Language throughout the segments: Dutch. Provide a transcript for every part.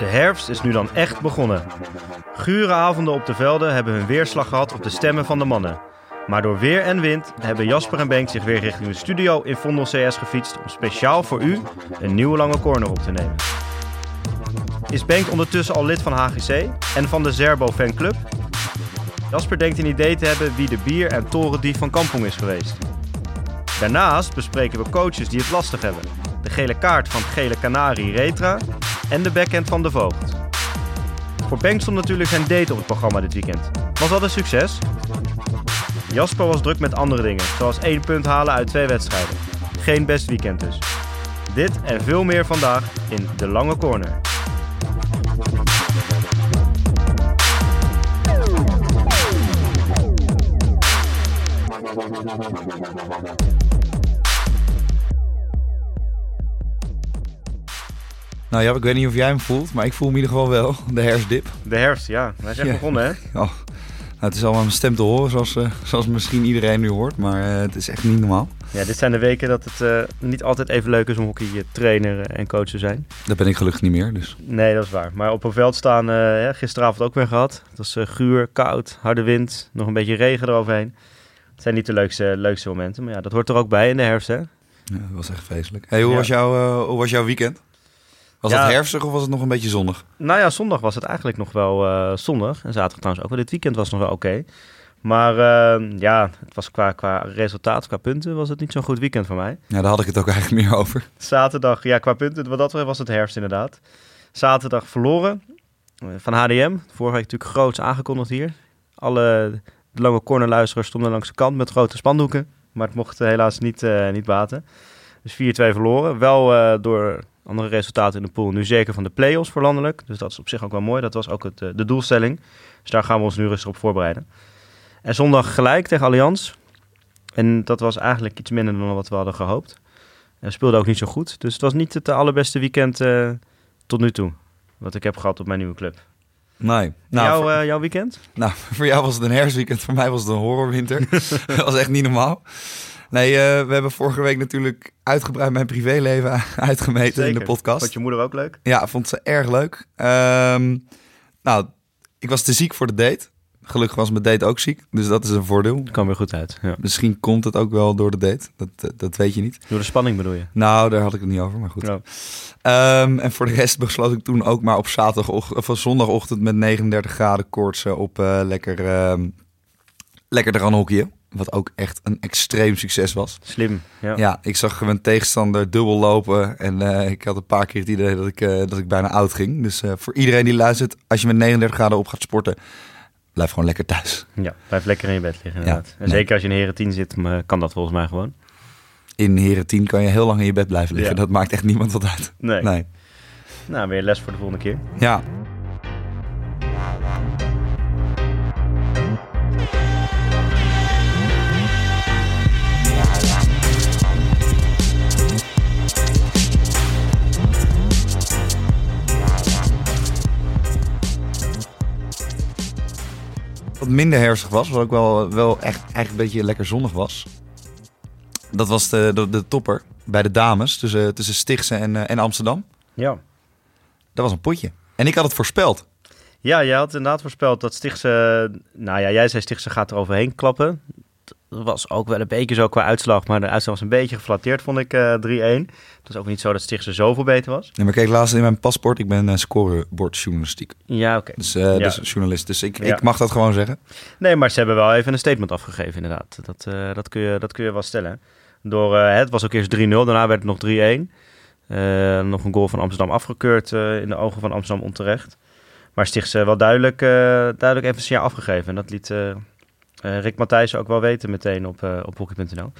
De herfst is nu dan echt begonnen. Gure avonden op de velden hebben hun weerslag gehad op de stemmen van de mannen. Maar door weer en wind hebben Jasper en Benk zich weer richting de studio in Vondel CS gefietst om speciaal voor u een nieuwe lange corner op te nemen. Is Benk ondertussen al lid van HGC en van de Zerbo fanclub? Jasper denkt een idee te hebben wie de bier- en torendief van Kampong is geweest. Daarnaast bespreken we coaches die het lastig hebben. De gele kaart van Gele Canarie Retra en de backhand van de Voogd. Voor Benk stond natuurlijk zijn date op het programma dit weekend. Was dat een succes? Jasper was druk met andere dingen, zoals één punt halen uit twee wedstrijden. Geen best weekend dus. Dit en veel meer vandaag in De Lange Corner. Nou ja, ik weet niet of jij hem voelt, maar ik voel me in ieder geval wel. De herfstdip. De herfst, ja. Hij is echt Ja. begonnen, hè? Oh, nou, het is al aan mijn stem te horen, zoals, eh, zoals misschien iedereen nu hoort. Maar eh, het is echt niet normaal. Ja, dit zijn de weken dat het eh, niet altijd even leuk is om hockey trainer en coach te zijn. Dat ben ik gelukkig niet meer, dus... Nee, dat is waar. Maar op een veld staan, ja, gisteravond ook weer gehad. Het was guur, koud, harde wind, nog een beetje regen eroverheen. Het zijn niet de leukste, leukste momenten, maar ja, dat hoort er ook bij in de herfst, hè? Ja, dat was echt vreselijk. Hey, hoe, Ja. was jouw, hoe was jouw weekend? Was Ja. het herfstig of was het nog een beetje zonnig? Nou ja, zondag was het eigenlijk nog wel eh, zonnig. En zaterdag trouwens ook. wel. Dit weekend was nog wel oké. Maar eh, ja, het was qua, qua resultaat, qua punten, was het niet zo'n goed weekend voor mij. Ja, daar had ik het ook eigenlijk meer over. Zaterdag, ja, qua punten, wat dat was het herfst inderdaad. Zaterdag verloren eh, van HDM. Vorige week natuurlijk groots aangekondigd hier. Alle lange cornerluisteraars stonden langs de kant met grote spandoeken. Maar het mocht helaas niet, eh, niet baten. Dus 4-2 verloren. Wel door andere resultaten in de pool. Nu zeker van de play-offs voor landelijk. Dus dat is op zich ook wel mooi. Dat was ook het, eh, de doelstelling. Dus daar gaan we ons nu rustig op voorbereiden. En zondag gelijk tegen Allianz. En dat was eigenlijk iets minder dan wat we hadden gehoopt. En speelde ook niet zo goed. Dus het was niet het allerbeste weekend eh, tot nu toe. Wat ik heb gehad op mijn nieuwe club. Nee. Nou, Jouw, voor, eh, jouw weekend? nou, voor jou was het een herfstweekend, voor mij was het een horrorwinter. dat was echt niet normaal. Nee, eh, we hebben vorige week natuurlijk uitgebreid mijn privéleven uitgemeten in de podcast. Vond je moeder ook leuk? Ja, vond ze erg leuk. Ehm, nou, ik was te ziek voor de date. Gelukkig was mijn date ook ziek, dus dat is een voordeel. Kwam weer goed uit. Ja. Misschien komt het ook wel door de date, dat, dat, dat weet je niet. Door de spanning bedoel je? Nou, daar had ik het niet over, maar goed. Ja. Ehm, en voor de rest besloot ik toen ook maar op zaterdagochtend of zondagochtend met 39 graden koortsen op eh, lekker, ehm lekker eraan hockeyen. Wat ook echt een extreem succes was. Slim. Ja. Ja, ik zag mijn tegenstander dubbel lopen. En eh, ik had een paar keer het idee dat ik, eh, dat ik bijna oud ging. Dus eh, voor iedereen die luistert, als je met 39 graden op gaat sporten, blijf gewoon lekker thuis. Ja, blijf lekker in je bed liggen inderdaad. Ja, en nee. zeker als je in Heren 10 zit, kan dat volgens mij gewoon. In Heren 10 kan je heel lang in je bed blijven liggen. Ja. Dat maakt echt niemand wat uit. Nee. Nee. Nou, weer les voor de volgende keer. Ja. Wat minder herfstig was, wat ook wel, wel echt eigenlijk een beetje lekker zonnig was. Dat was de, de, de topper bij de dames tussen, tussen Stichtse en, eh, en Amsterdam. Ja. Dat was een potje. En ik had het voorspeld. Ja, jij had inderdaad voorspeld dat Stichtse... Nou ja, jij zei Stichtse gaat er overheen klappen. Dat was ook wel een beetje zo qua uitslag. Maar de uitslag was een beetje geflatteerd, vond ik, eh 3-1. Het was ook niet zo dat Stichtse zoveel beter was. Nee, maar kijk, laatst in mijn paspoort, ik ben uh, scorebordjournalistiek. Ja, oké. Dus, eh, Ja. dus journalist. Dus ik, Ja. ik mag dat gewoon zeggen. Nee, maar ze hebben wel even een statement afgegeven, inderdaad. Dat, eh, dat, kun, je, dat kun je wel stellen. Door, eh, het was ook eerst 3-0, daarna werd het nog 3-1. Eh, nog een goal van Amsterdam afgekeurd eh, in de ogen van Amsterdam onterecht. Maar Stichtse wel duidelijk, eh, duidelijk even een signaal afgegeven. En dat liet eh, eh, Rick Matthijssen ook wel weten meteen op, eh op hockey.nl.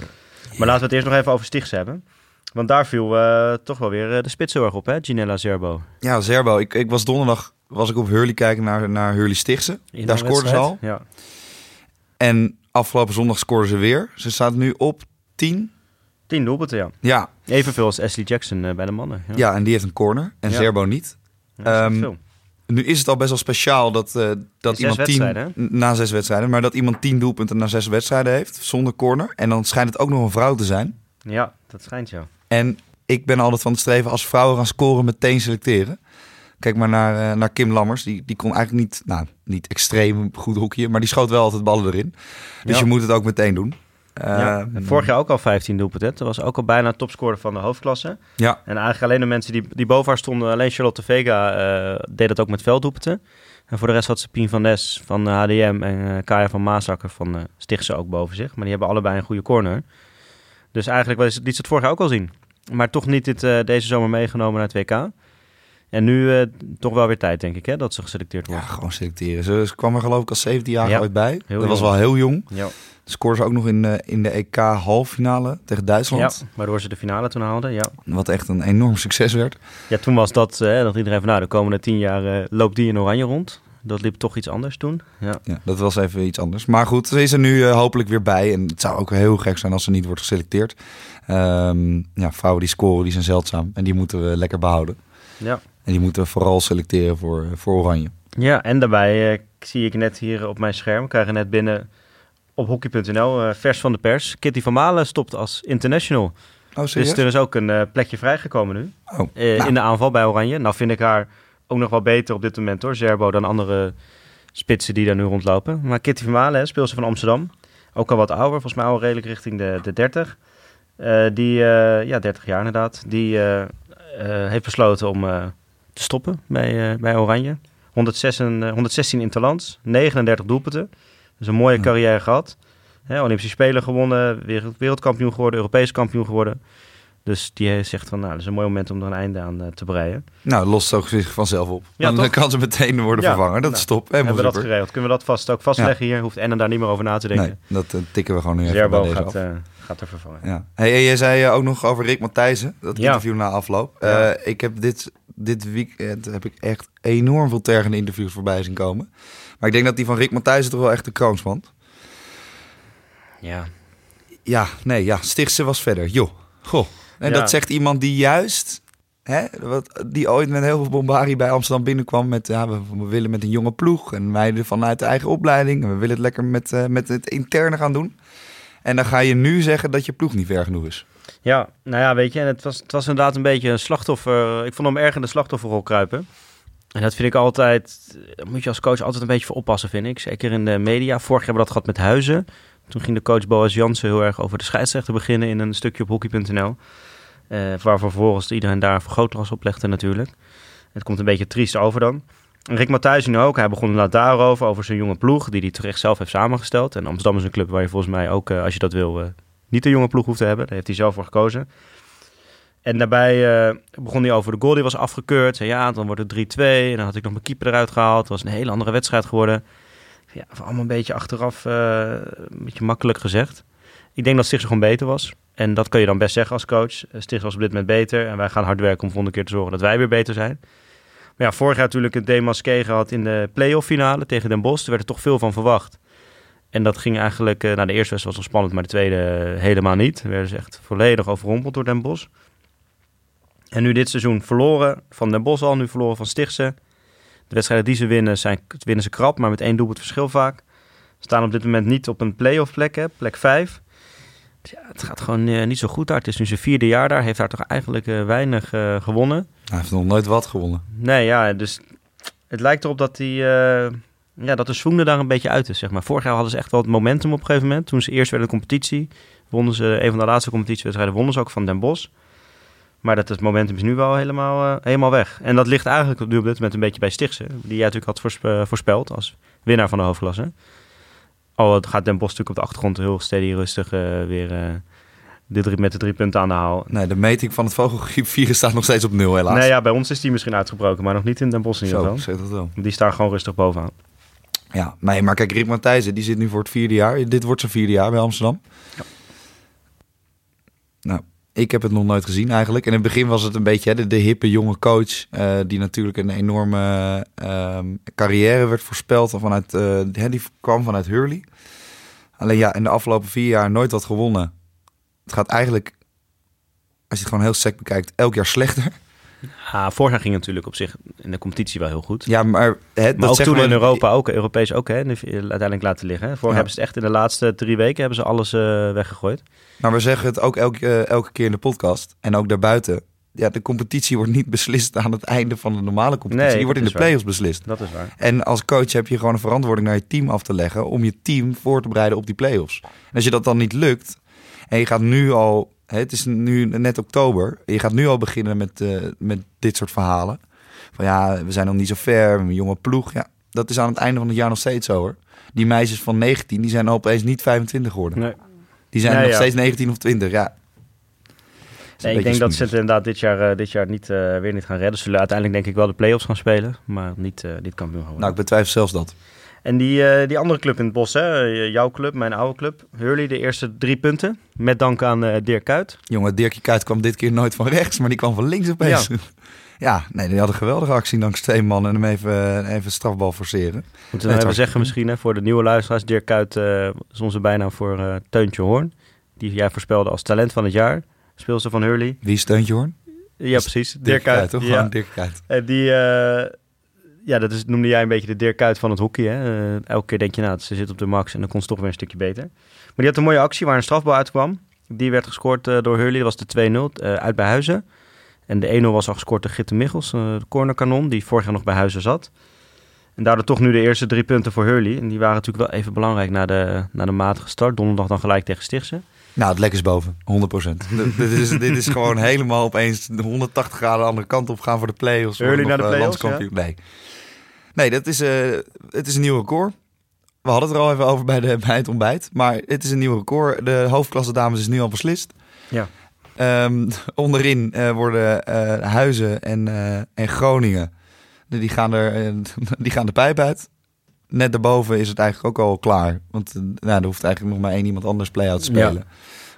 Maar laten we het eerst nog even over Stichtse hebben. Want daar viel eh, toch wel weer eh, de spitszorg op, hè? Ginella Zerbo. Ja, Zerbo. Ik, ik was donderdag was ik op Hurley kijken naar, naar Hurley Stichtse. In Daar scoorden ze al. Ja. En afgelopen zondag scoorden ze weer. Ze staat nu op 10. Tien doelpunten, ja. Ja, Evenveel als Ashley Jackson eh, bij de mannen. Ja, ja, en die heeft een corner. En Ja. Zerbo niet. Ja, dat is echt Ehm, veel. Nu is het al best wel speciaal dat, eh, dat iemand tien... Na zes wedstrijden. Maar dat iemand tien doelpunten na zes wedstrijden heeft. Zonder corner. En dan schijnt het ook nog een vrouw te zijn. Ja, dat schijnt ja. En ik ben altijd van het streven als vrouwen gaan scoren meteen selecteren. Kijk maar naar, eh, naar Kim Lammers. Die, die kon eigenlijk niet, nou, niet extreem goed hockeyen, maar die schoot wel altijd ballen erin. Dus Ja. je moet het ook meteen doen. Ja, Eh, en vorig jaar ook al 15 doelpunten. Dat was ook al bijna topscorer van de hoofdklasse. Ja, En eigenlijk alleen de mensen die, die boven haar stonden, alleen Charlotte Vega eh, deed dat ook met velddoelpunten. En voor de rest had ze Pien van Nes van de HDM en eh, Kaya van Maasakker van eh Stichtse ook boven zich. Maar die hebben allebei een goede corner. Dus eigenlijk liet ze het vorig jaar ook al zien. Maar toch niet dit, deze zomer meegenomen naar het WK. En nu eh, toch wel weer tijd, denk ik, hè, dat ze geselecteerd ja, wordt. gewoon selecteren. Ze, ze kwam er geloof ik als 17 jaar Ja, ooit bij. heel dat was wel heel jong. Ja. Scoorde ze ook nog in, de in de EK halffinale tegen Duitsland. ja, waardoor ze de finale toen haalden, ja. Wat echt een enorm succes werd. Ja, toen was dat, eh, dat iedereen van, nou, de komende tien jaar eh, loopt die in oranje rond. Dat liep toch iets anders toen. Ja, Ja, dat was even iets anders. Maar goed, ze is er nu eh, hopelijk weer bij. En het zou ook heel gek zijn als ze niet wordt geselecteerd. Ehm, ja, vrouwen die scoren, die zijn zeldzaam. En die moeten we lekker behouden. ja. En die moeten we vooral selecteren voor, voor Oranje. Ja, en daarbij eh, zie ik net hier op mijn scherm, we krijgen net binnen op hockey.nl, eh, vers van de pers. Kitty van Malen stopt als international. Oh, Dus er is ook een eh, plekje vrijgekomen nu Oh, eh, nou. in de aanval bij Oranje. Nou vind ik haar ook nog wel beter op dit moment hoor, Zerbo, dan andere spitsen die daar nu rondlopen. Maar Kitty van Malen, hè, speelster van Amsterdam, ook al wat ouder, volgens mij al redelijk richting de, de 30. Eh, die, eh, ja, 30 jaar inderdaad, die eh, eh, heeft besloten om eh, te stoppen bij, eh, bij Oranje. 116, eh, 116 interlands, 39 doelpunten. Dus een mooie Ja. carrière gehad. Hè, Olympische Spelen gewonnen, wereld- wereldkampioen geworden, Europees kampioen geworden. Dus die zegt van, nou, dat is een mooi moment om er een einde aan eh, te breien. Nou, lost zo zich vanzelf op. Ja, Dan kan ze meteen worden Ja, vervangen. Dat nou, is top. Helemaal Hebben we dat geregeld? Kunnen we dat vast ook vastleggen hier? Hoeft Enne daar niet meer over na te denken. Nee, dat eh, tikken we gewoon nu even bij deze gaat, af. eh, gaat er vervangen. Ja. Hey, en jij zei ook nog over Rick Matthijssen, dat interview na afloop. Ik heb dit, dit weekend heb ik echt enorm veel tergende interviews voorbij zien komen. Maar ik denk dat die van Rick Matthijssen toch wel echt de kroon spant. Ja, Ja, nee, ja, Stichtse was verder. Joh, goh. En Ja. dat zegt iemand die juist, hè, wat, die ooit met heel veel bombarie bij Amsterdam binnenkwam met, ja, we, we willen met een jonge ploeg en meiden vanuit de eigen opleiding. En we willen het lekker met, eh, met het interne gaan doen. En dan ga je nu zeggen dat je ploeg niet ver genoeg is. Ja, nou ja, weet je, en het was, het was inderdaad een beetje een slachtoffer. Ik vond hem erg in de slachtofferrol kruipen. En dat vind ik altijd, daar moet je als coach altijd een beetje voor oppassen, vind ik. Zeker in de media. Vorig jaar hebben we dat gehad met Huizen. Toen ging de coach Boas Jansen heel erg over de scheidsrechter beginnen in een stukje op hockey.nl. Eh waar vervolgens iedereen daar een vergrootglas op legde natuurlijk. Het komt een beetje triest over dan. Rick Matthijssen ook. Hij begon inderdaad daarover, over zijn jonge ploeg, die hij terecht zelf heeft samengesteld. En Amsterdam is een club waar je volgens mij ook, eh, als je dat wil, eh, niet een jonge ploeg hoeft te hebben. Daar heeft hij zelf voor gekozen. En daarbij begon hij over de goal die was afgekeurd. Zei, ja, dan wordt het 3-2. En dan had ik nog mijn keeper eruit gehaald. Het was een hele andere wedstrijd geworden. Ja, allemaal een beetje achteraf een beetje makkelijk gezegd. Ik denk dat Stichtse gewoon beter was. En dat kun je dan best zeggen als coach. Stichtse was op dit moment beter. En wij gaan hard werken om volgende keer te zorgen dat wij weer beter zijn. Maar ja, vorig jaar natuurlijk een demasqué gehad in de playoff finale tegen Den Bosch. Er werd er toch veel van verwacht. En dat ging eigenlijk, eh, nou de eerste wedstrijd was wel spannend, maar de tweede eh, helemaal niet. We werden ze echt volledig overrompeld door Den Bosch. En nu dit seizoen verloren van Den Bosch al, nu verloren van Stichtse. De wedstrijden die ze winnen, zijn, winnen ze krap, maar met één doelpunt verschil vaak. Staan op dit moment niet op een play-off plek, hè, plek 5. Ja, het gaat gewoon eh, niet zo goed daar. Het is nu zijn vierde jaar daar. Heeft daar toch eigenlijk eh, weinig eh, gewonnen. Hij heeft nog nooit wat gewonnen. Nee, ja, dus het lijkt erop dat, die, ja, dat de er daar een beetje uit is. Zeg maar. Vorig jaar hadden ze echt wel het momentum op een gegeven moment. Toen ze eerst werden de competitie, wonnen ze een van de laatste competitiewedstrijden, wonnen ze ook van Den Bosch. Maar dat het momentum is nu wel helemaal, helemaal weg. En dat ligt eigenlijk nu op dit moment een beetje bij Stichtse. Die jij natuurlijk had voorspe- voorspeld als winnaar van de hoofdklasse. Al het gaat Den Bosch natuurlijk op de achtergrond heel steady rustig eh, weer eh, de drie, met de drie punten aan de haal. Nee, de meting van het vogelgriepvirus staat nog steeds op nul helaas. Nee, ja, bij ons is die misschien uitgebroken, maar nog niet in Den Bosch in ieder Zo, geval. zeg dat wel. Die staan gewoon rustig bovenaan. Ja, nee, maar kijk, Rick Matthijssen, die zit nu voor het vierde jaar. Dit wordt zijn vierde jaar bij Amsterdam. Ja. Nou, ik heb het nog nooit gezien eigenlijk. En in het begin was het een beetje hè, de, hippe jonge coach... eh, die natuurlijk een enorme ehm, carrière werd voorspeld. Vanuit, eh, die kwam vanuit Hurley. Alleen ja, in de afgelopen vier jaar nooit wat gewonnen. Het gaat eigenlijk, als je het gewoon heel sec bekijkt, elk jaar slechter. Ja, vorig jaar ging het natuurlijk op zich in de competitie wel heel goed. Ja, maar, hè, Maar dat ook toen we- in Europa ook, Europees ook, hè, en uiteindelijk laten liggen. hè. Vorig hebben ze het echt in de laatste drie weken hebben ze alles eh, weggegooid. Maar we zeggen het ook elke, eh, elke keer in de podcast en ook daarbuiten. ja, de competitie wordt niet beslist aan het einde van de normale competitie. Nee, Die wordt in de waar. play-offs beslist. Dat is waar. En als coach heb je gewoon een verantwoording naar je team af te leggen om je team voor te bereiden op die play-offs. En als je dat dan niet lukt en je gaat nu al, het is nu net oktober, je gaat nu al beginnen met, eh, met dit soort verhalen. Van ja, we zijn nog niet zo ver, een jonge ploeg. Ja, dat is aan het einde van het jaar nog steeds zo hoor. Die meisjes van 19, die zijn opeens niet 25 geworden. Nee. Die zijn Nee, nog ja. steeds 19 of 20, ja. Nee, ik denk dat ze het inderdaad dit jaar, eh, dit jaar niet, eh, weer niet gaan redden. Ze zullen uiteindelijk denk ik wel de play-offs gaan spelen, maar niet, eh niet kampioen gaan worden. Nou, ik betwijfel zelfs dat. En die, eh, die andere club in het bos, hè? eh, jouw club, mijn oude club, Hurley, de eerste drie punten. Met dank aan eh Dirk Kuyt. Jongen, Dirkje Kuyt kwam dit keer nooit van rechts, maar die kwam van links opeens. Ja, nee, die had een geweldige actie langs twee man en hem even, even strafbal forceren. Moeten we nou even zeggen misschien hè, voor de nieuwe luisteraars. Dirk Kuyt eh, is onze bijnaam voor Teuntje Hoorn. Die jij voorspelde als talent van het jaar. Speelster van Hurley. Wie steunt je hoor? Ja, precies. Dirk Kuyt. toch? Ja. Gewoon Dirk Kuyt. En die, ja, dat is, noemde jij een beetje de Dirk Kuyt van het hockey. Hè? Eh, elke keer denk je, nou, ze zit op de max en dan kon ze toch weer een stukje beter. Maar die had een mooie actie waar een strafbal uitkwam. Die werd gescoord eh, door Hurley. Dat was de 2-0 eh, uit bij Huizen. En de 1-0 was al gescoord door Gitte Michels, eh, de cornerkanon, die vorig jaar nog bij Huizen zat. En daardoor toch nu de eerste drie punten voor Hurley. En die waren natuurlijk wel even belangrijk na de, na de matige start. Donderdag dan gelijk tegen Stichtse. Nou, het lek is boven, 100%. dit, is, dit is gewoon helemaal opeens de 180 graden de andere kant op gaan voor de play-offs. Hurley naar de play-offs, landskampioen. Nee, nee dat is, eh, het is een nieuw record. We hadden het er al even over bij, de, bij het ontbijt. Maar het is een nieuw record. De hoofdklasse dames is nu al beslist. Ja. Ehm, onderin eh, worden eh, Huizen en, en Groningen. Die gaan, er, die gaan de pijp uit. Net daarboven is het eigenlijk ook al klaar. Want nou, er hoeft eigenlijk nog maar één iemand anders play-out te Ja. spelen.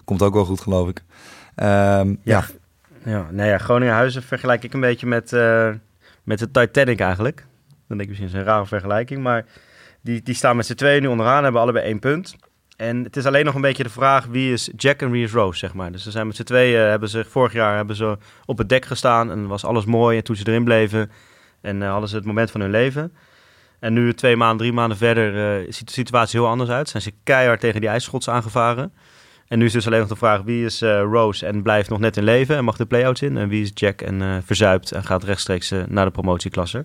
Komt ook wel goed, geloof ik. Ehm, ja. Ja, nou ja, Groningen-Huizen vergelijk ik een beetje met, met de Titanic eigenlijk. Dan denk ik misschien is een rare vergelijking, maar die, die staan met z'n tweeën nu onderaan, hebben allebei één punt. En het is alleen nog een beetje de vraag wie is Jack en wie is Rose, zeg maar. Dus ze zijn met z'n tweeën, hebben ze vorig jaar hebben ze op het dek gestaan en was alles mooi. En toen ze erin bleven en eh, hadden ze het moment van hun leven. En nu twee maanden, drie maanden verder eh, ziet de situatie heel anders uit. Zijn ze keihard tegen die ijsschots aangevaren. En nu is dus alleen nog de vraag wie is eh, Rose en blijft nog net in leven en mag de play-outs in. En wie is Jack en eh, verzuipt en gaat rechtstreeks eh, naar de promotieklasse.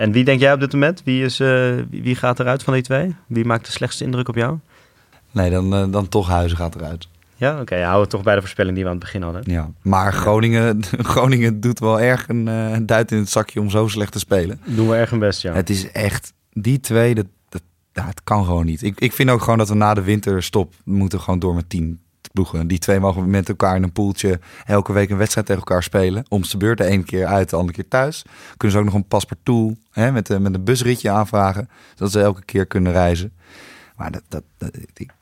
En wie denk jij op dit moment? Wie, is, eh, wie, gaat eruit van die twee? Wie maakt de slechtste indruk op jou? Nee, dan, eh, dan toch Huizen gaat eruit. Ja, oké. hou het toch bij de voorspelling die we aan het begin hadden. Ja. Maar Groningen, Groningen doet wel erg een, eh, een duit in het zakje om zo slecht te spelen. Doen we erg hun best, ja. Het is echt, die twee, dat, dat, ja, het kan gewoon niet. Ik, ik vind ook gewoon dat we na de winterstop moeten gewoon door met tien ploegen. Die twee mogen met elkaar in een poeltje elke week een wedstrijd tegen elkaar spelen. Om de beurt de ene keer uit, de andere keer thuis. Kunnen ze ook nog een paspartout hè, met, een- met een busritje aanvragen. Zodat ze elke keer kunnen reizen. Maar dat, dat,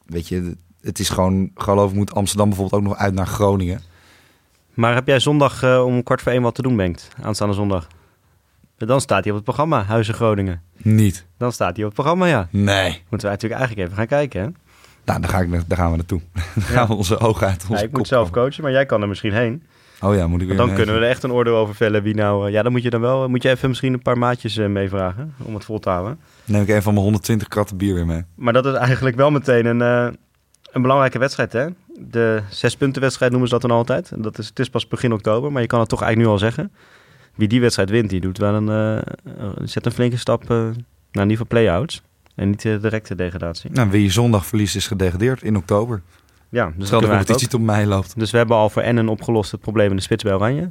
weet je, het is gewoon, geloof ik, moet Amsterdam bijvoorbeeld ook nog uit naar Groningen. Maar heb jij zondag eh, om kwart voor één wat te doen, Bengt? Aanstaande zondag. Dan staat hij op het programma, Huizen Groningen. Niet. Dan staat hij op het programma, ja. Nee. Moeten we natuurlijk eigenlijk even gaan kijken, hè? Nou, daar, ga ik, na- daar gaan we naartoe. Dan gaan we onze ogen uit onze Ja, ik moet zelf coachen, maar jij kan er misschien heen. Oh ja, moet ik weer Dan kunnen we er echt een oordeel over vellen wie nou... eh, ja, dan moet je dan wel... Moet je even misschien een paar maatjes eh, meevragen om het vol te houden. Neem ik een van mijn 120 kratten bier weer mee. Maar dat is eigenlijk wel meteen een, eh, een belangrijke wedstrijd, hè? De zespuntenwedstrijd noemen ze dat dan altijd. Dat is, het is pas begin oktober, maar je kan het toch eigenlijk nu al zeggen. Wie die wedstrijd wint, die doet wel een, eh, eh, zet een flinke stap eh, naar in ieder geval play-outs. En niet de directe degradatie. Nou, wie zondag verliest is gedegradeerd in oktober. Ja, dus, dat de competitie tot mei loopt. dus we hebben al voor Ennen opgelost het probleem in de spits bij Oranje.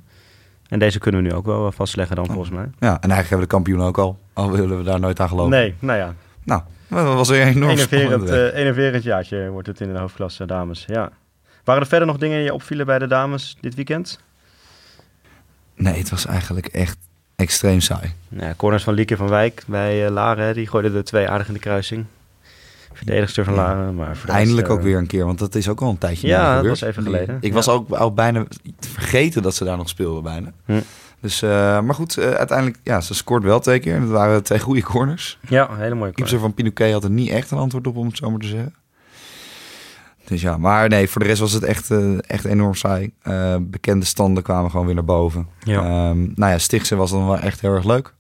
En deze kunnen we nu ook wel eh, vastleggen dan, volgens mij. Ja, en eigenlijk hebben we de kampioen ook al. Al willen we daar nooit aan geloven. Nee, nou ja, Nou, dat was weer enorm enerverend, eh enerverend jaartje wordt het in de hoofdklasse dames. Ja. Waren er verder nog dingen die je opvielen bij de dames dit weekend? Nee, het was eigenlijk echt extreem saai. Ja, corners van Lieke van Wijk bij eh, Laren, die gooide de twee aardig in de kruising. Verdedigster van Ja. Laren, maar Eindelijk ook eh, weer een keer, want dat is ook al een tijdje Ja, dat was even geleden. Ik Ja. was ook al bijna vergeten dat ze daar nog speelden bijna. Hm. Dus, eh, maar goed, uiteindelijk, ja, ze scoort wel twee keer. Dat waren twee goede corners. Ja, hele mooie Keeper corner. van Pinoquet had er niet echt een antwoord op, om het zo maar te zeggen. Dus ja, maar nee, voor de rest was het echt, eh, echt enorm saai. Eh, bekende standen kwamen gewoon weer naar boven. Ja. Ehm, nou ja, Stichtse was dan wel echt heel erg leuk.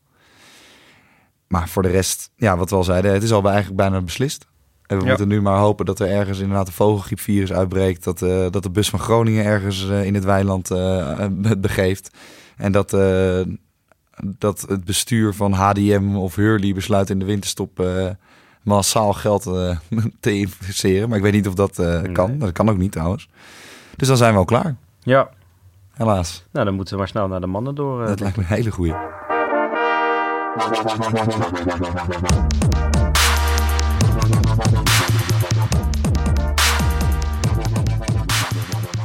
Maar voor de rest, ja, wat we al zeiden, het is al bij- eigenlijk bijna beslist. En we Ja. moeten nu maar hopen dat er ergens inderdaad een vogelgriepvirus uitbreekt. Dat, eh, dat de bus van Groningen ergens in het weiland het begeeft. En dat, dat het bestuur van HDM of Hurley besluit in de winterstop massaal geld eh, te investeren. Maar ik weet niet of dat eh, Nee. kan. Dat kan ook niet trouwens. Dus dan zijn we al klaar. Ja, Helaas. nou dan moeten we maar snel naar de mannen door. eh. Dat lijkt me een hele goeie.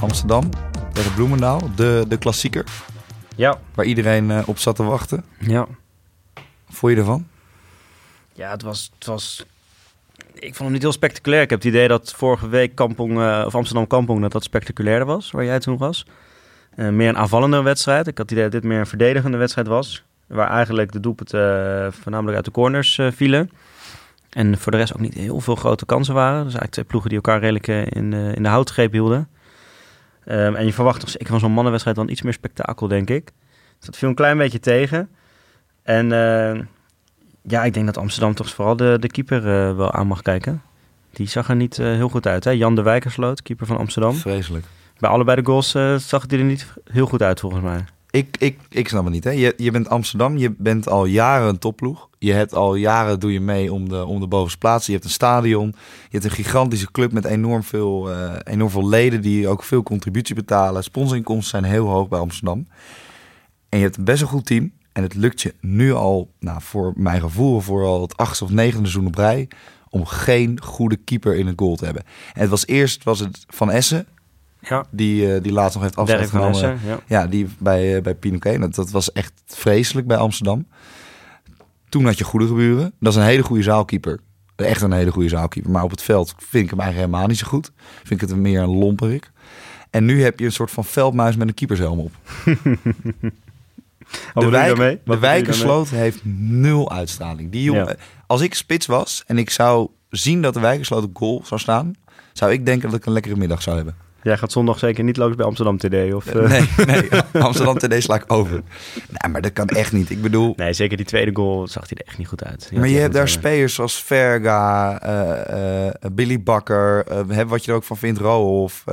Amsterdam tegen Bloemendaal, de, de klassieker, Ja, waar iedereen op zat te wachten. ja. Wat vond je ervan? Ja, het was, het was... Ik vond hem niet heel spectaculair. Ik heb het idee dat vorige week Kampong, eh, of Amsterdam Kampong dat dat spectaculairder was, waar jij toen was. Eh, meer een aanvallende wedstrijd. Ik had het idee dat dit meer een verdedigende wedstrijd was. Waar eigenlijk de doelpunten eh, voornamelijk uit de corners vielen. En voor de rest ook niet heel veel grote kansen waren. Dus eigenlijk twee ploegen die elkaar redelijk in, de, in de houtgreep hielden. Ehm, en je verwacht toch zeker van zo'n mannenwedstrijd dan iets meer spektakel, denk ik. Dus dat viel een klein beetje tegen. En eh, ja, ik denk dat Amsterdam toch vooral de, de keeper eh, wel aan mag kijken. Die zag er niet eh, heel goed uit. Hè? Jan de Wijkersloot, keeper van Amsterdam. Vreselijk. Bij allebei de goals eh, zag het er niet heel goed uit, volgens mij. Ik, ik, ik snap het niet. Hè? Je, je bent Amsterdam, je bent al jaren een topploeg. Je hebt al jaren, doe je mee om de, om de bovenste plaats. Je hebt een stadion. Je hebt een gigantische club met enorm veel, enorm veel leden die ook veel contributie betalen. Sponsorinkomsten zijn heel hoog bij Amsterdam. En je hebt een best een goed team. En het lukt je nu al, nou, voor mijn gevoel, voor al het achtste of negende seizoen op rij, om geen goede keeper in het goal te hebben. En het was eerst was het Van Essen, Ja, die, eh, die laatst nog heeft afstand genomen. Essen. Ja. Ja, die bij, eh, bij Pinoquet. Dat, dat was echt vreselijk bij Amsterdam. Toen had je goede geburen. Dat is een hele goede zaalkeeper. Echt een hele goede zaalkeeper. Maar op het veld vind ik hem eigenlijk helemaal niet zo goed. Vind ik het meer een lomperik. En nu heb je een soort van veldmuis met een keepershelm op. De wijk, de? Wijkersloot heeft nul uitstraling. Die jongen, Ja. Als ik spits was en ik zou zien dat de Wijkersloot op goal zou staan... zou ik denken dat ik een lekkere middag zou hebben. Jij gaat zondag zeker niet langs bij Amsterdam TD? Of, eh, Nee, nee. Amsterdam TD sla ik over. Nee, maar dat kan echt niet. Ik bedoel, nee, zeker die tweede goal zag hij er echt niet goed uit. Die maar je hebt daar spelers zoals Verga, eh, eh, Billy Bakker, wat je er ook van vindt, Rohoff.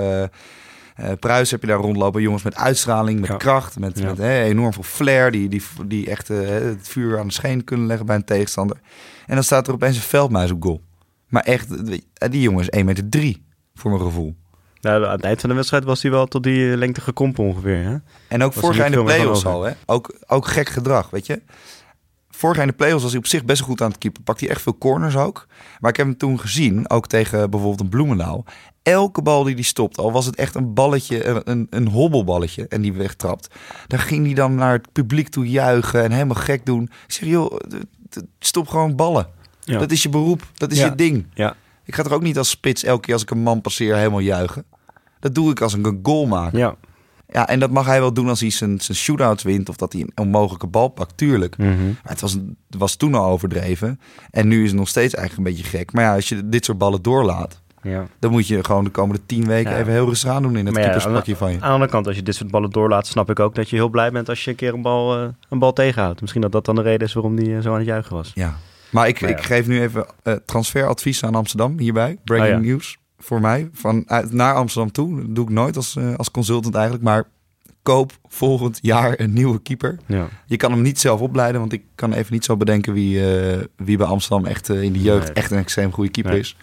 Eh Pruis heb je daar rondlopen. Jongens met uitstraling, met Ja. kracht, met, Ja. met hè, enorm veel flair. Die, die, die echt eh, het vuur aan de scheen kunnen leggen bij een tegenstander. En dan staat er opeens een veldmuis op goal. Maar echt, eh, die jongen is 1 meter drie, voor mijn gevoel. Nou, aan het eind van de wedstrijd was hij wel tot die lengte gekompen ongeveer. Hè? En ook vorig jaar in de play-offs al, hè? Ook, ook gek gedrag, weet je. Vorig jaar in de play-offs was hij op zich best goed aan het keeper. Pakt hij echt veel corners ook. Maar ik heb hem toen gezien, ook tegen bijvoorbeeld een Bloemendaal. Elke bal die hij stopt, al was het echt een balletje, een, een, hobbelballetje en die wegtrapt. Dan ging hij dan naar het publiek toe juichen en helemaal gek doen. Ik zeg, joh, stop gewoon ballen. Ja. Dat is je beroep, dat is Ja. je ding. Ja. Ik ga er ook niet als spits elke keer als ik een man passeer helemaal juichen. Dat doe ik als ik een goal maak. Ja. Ja, en dat mag hij wel doen als hij zijn, zijn shootouts wint of dat hij een onmogelijke bal pakt, tuurlijk. Mhm. Maar het was, was toen al overdreven. En nu is het nog steeds eigenlijk een beetje gek. Maar ja, als je dit soort ballen doorlaat, ja. dan moet je gewoon de komende tien weken Ja. even heel rustig aan doen in het ja, keeperspakje van je. Aan de andere kant, als je dit soort ballen doorlaat, snap ik ook dat je heel blij bent als je een keer een bal, eh, een bal tegenhoudt. Misschien dat dat dan de reden is waarom die eh, zo aan het juichen was. Ja. Maar ik, Maar ik geef nu even eh, transferadvies aan Amsterdam hierbij. Breaking Oh news voor mij. Van uit, naar Amsterdam toe. Dat doe ik nooit als, eh, als consultant eigenlijk. Maar koop volgend jaar een nieuwe keeper. Ja. Je kan hem niet zelf opleiden, want ik kan even niet zo bedenken wie, eh, wie bij Amsterdam echt eh, in de jeugd Nee. echt een extreem goede keeper Nee. is.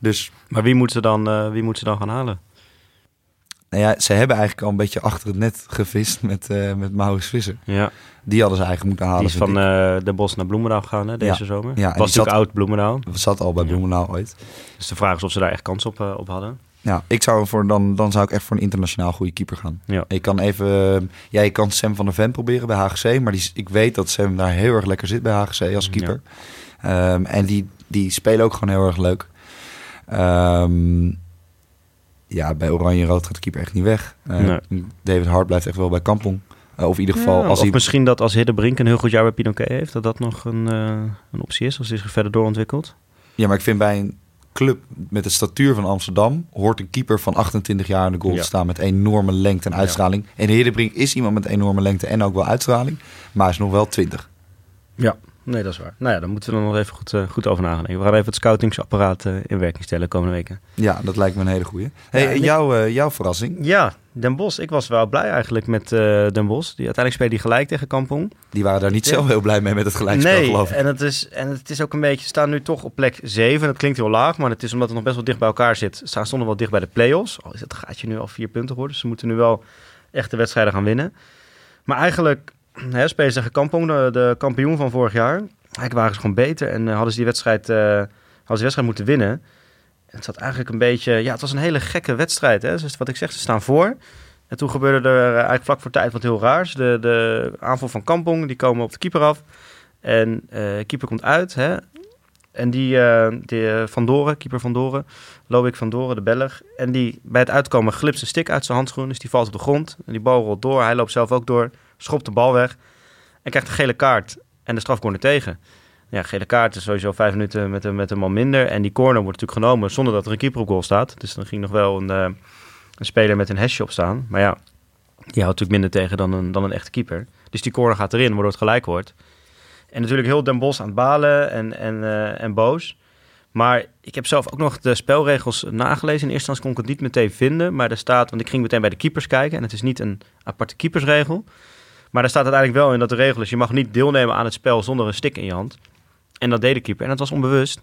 Dus Maar wie moet, ze dan, eh, wie moet ze dan gaan halen? Nou ja, ze hebben eigenlijk al een beetje achter het net gevist met, eh met Maurits Visser. Ja, Die hadden ze eigenlijk moeten halen. die is van eh de Bos naar Bloemendaal gegaan hè, deze zomer. Ja, was natuurlijk zat- oud Bloemendaal. zat al bij Ja. Bloemendaal ooit. Dus de vraag is of ze daar echt kans op, eh, op hadden. Ja, ik zou voor, dan, dan zou ik echt voor een internationaal goede keeper gaan. Ja. Ik kan even, ja, je kan Sam van der Ven proberen bij HGC, maar die, ik weet dat Sam daar heel erg lekker zit bij HGC als keeper. Ehm, en die, die spelen ook gewoon heel erg leuk. Ehm, ja, bij Oranje Rood gaat de keeper echt niet weg. Eh, Nee. David Hart blijft echt wel bij Kampong. Eh, of in ieder geval, Ja, als of hij misschien dat als Hiddebrink een heel goed jaar bij Pinoquet heeft, dat dat nog een, eh, een optie is als hij zich verder doorontwikkelt. Ja, maar ik vind bij een club met de statuur van Amsterdam... hoort een keeper van 28 jaar in de goal Ja. te staan... met enorme lengte en Ja. uitstraling. En Heerdebrink is iemand met enorme lengte en ook wel uitstraling... maar hij is nog wel 20. Ja, Nee, dat is waar. Nou ja, dan moeten we er nog even goed, uh, goed over nadenken. We gaan even het scoutingsapparaat uh, in werking stellen komende weken. Ja, dat lijkt me een hele goeie. Hey, ja, jouw, uh, jouw verrassing? Ja, Den Bos. Ik was wel blij eigenlijk met Den Bos. Die, uiteindelijk speelde die gelijk tegen Kampong. Die waren daar niet ja. zelf heel blij mee met het gelijkspel, nee, geloof ik. En het, is, en het is ook een beetje... Ze staan nu toch op plek 7. Dat klinkt heel laag, maar het is omdat het nog best wel dicht bij elkaar zit. Ze stonden wel dicht bij de play-offs. Al is het gaatje nu al vier punten geworden. Dus ze moeten nu wel echt de wedstrijden gaan winnen. Maar eigenlijk hè, spelen Kampong, de, de, kampioen van vorig jaar. Eigenlijk waren ze gewoon beter en uh, hadden ze die wedstrijd, uh, hadden ze die wedstrijd moeten winnen. En het zat eigenlijk een beetje, ja, het was een hele gekke wedstrijd. Hè? Dus wat ik zeg, ze staan voor. En toen gebeurde er eigenlijk vlak voor tijd wat heel raars. De, de aanval van Kampong, die komen op de keeper af. En uh, keeper komt uit. Hè? En die, uh, die Van Doren, keeper Van Doren, Loïc Van Doren, de Belg. En die bij het uitkomen glipt een stick uit zijn handschoen. Dus die valt op de grond. En die bal rolt door. Hij loopt zelf ook door schopt de bal weg en krijgt een gele kaart en de strafcorner tegen. Ja, gele kaart is sowieso vijf minuten met een, met een man minder. En die corner wordt natuurlijk genomen zonder dat er een keeper op goal staat. Dus dan ging nog wel een, uh, een speler met een hesje op staan. Maar ja, die houdt natuurlijk minder tegen dan een, dan een echte keeper. Dus die corner gaat erin, waardoor het gelijk wordt. En natuurlijk heel Den Bos aan het balen en, en, uh, en boos. Maar ik heb zelf ook nog de spelregels nagelezen. In eerste instantie kon ik het niet meteen vinden. Maar er staat, want ik ging meteen bij de keepers kijken. En het is niet een aparte keepersregel. Maar er staat uiteindelijk wel in dat de regel is: je mag niet deelnemen aan het spel zonder een stick in je hand. En dat deed de keeper. En dat was onbewust.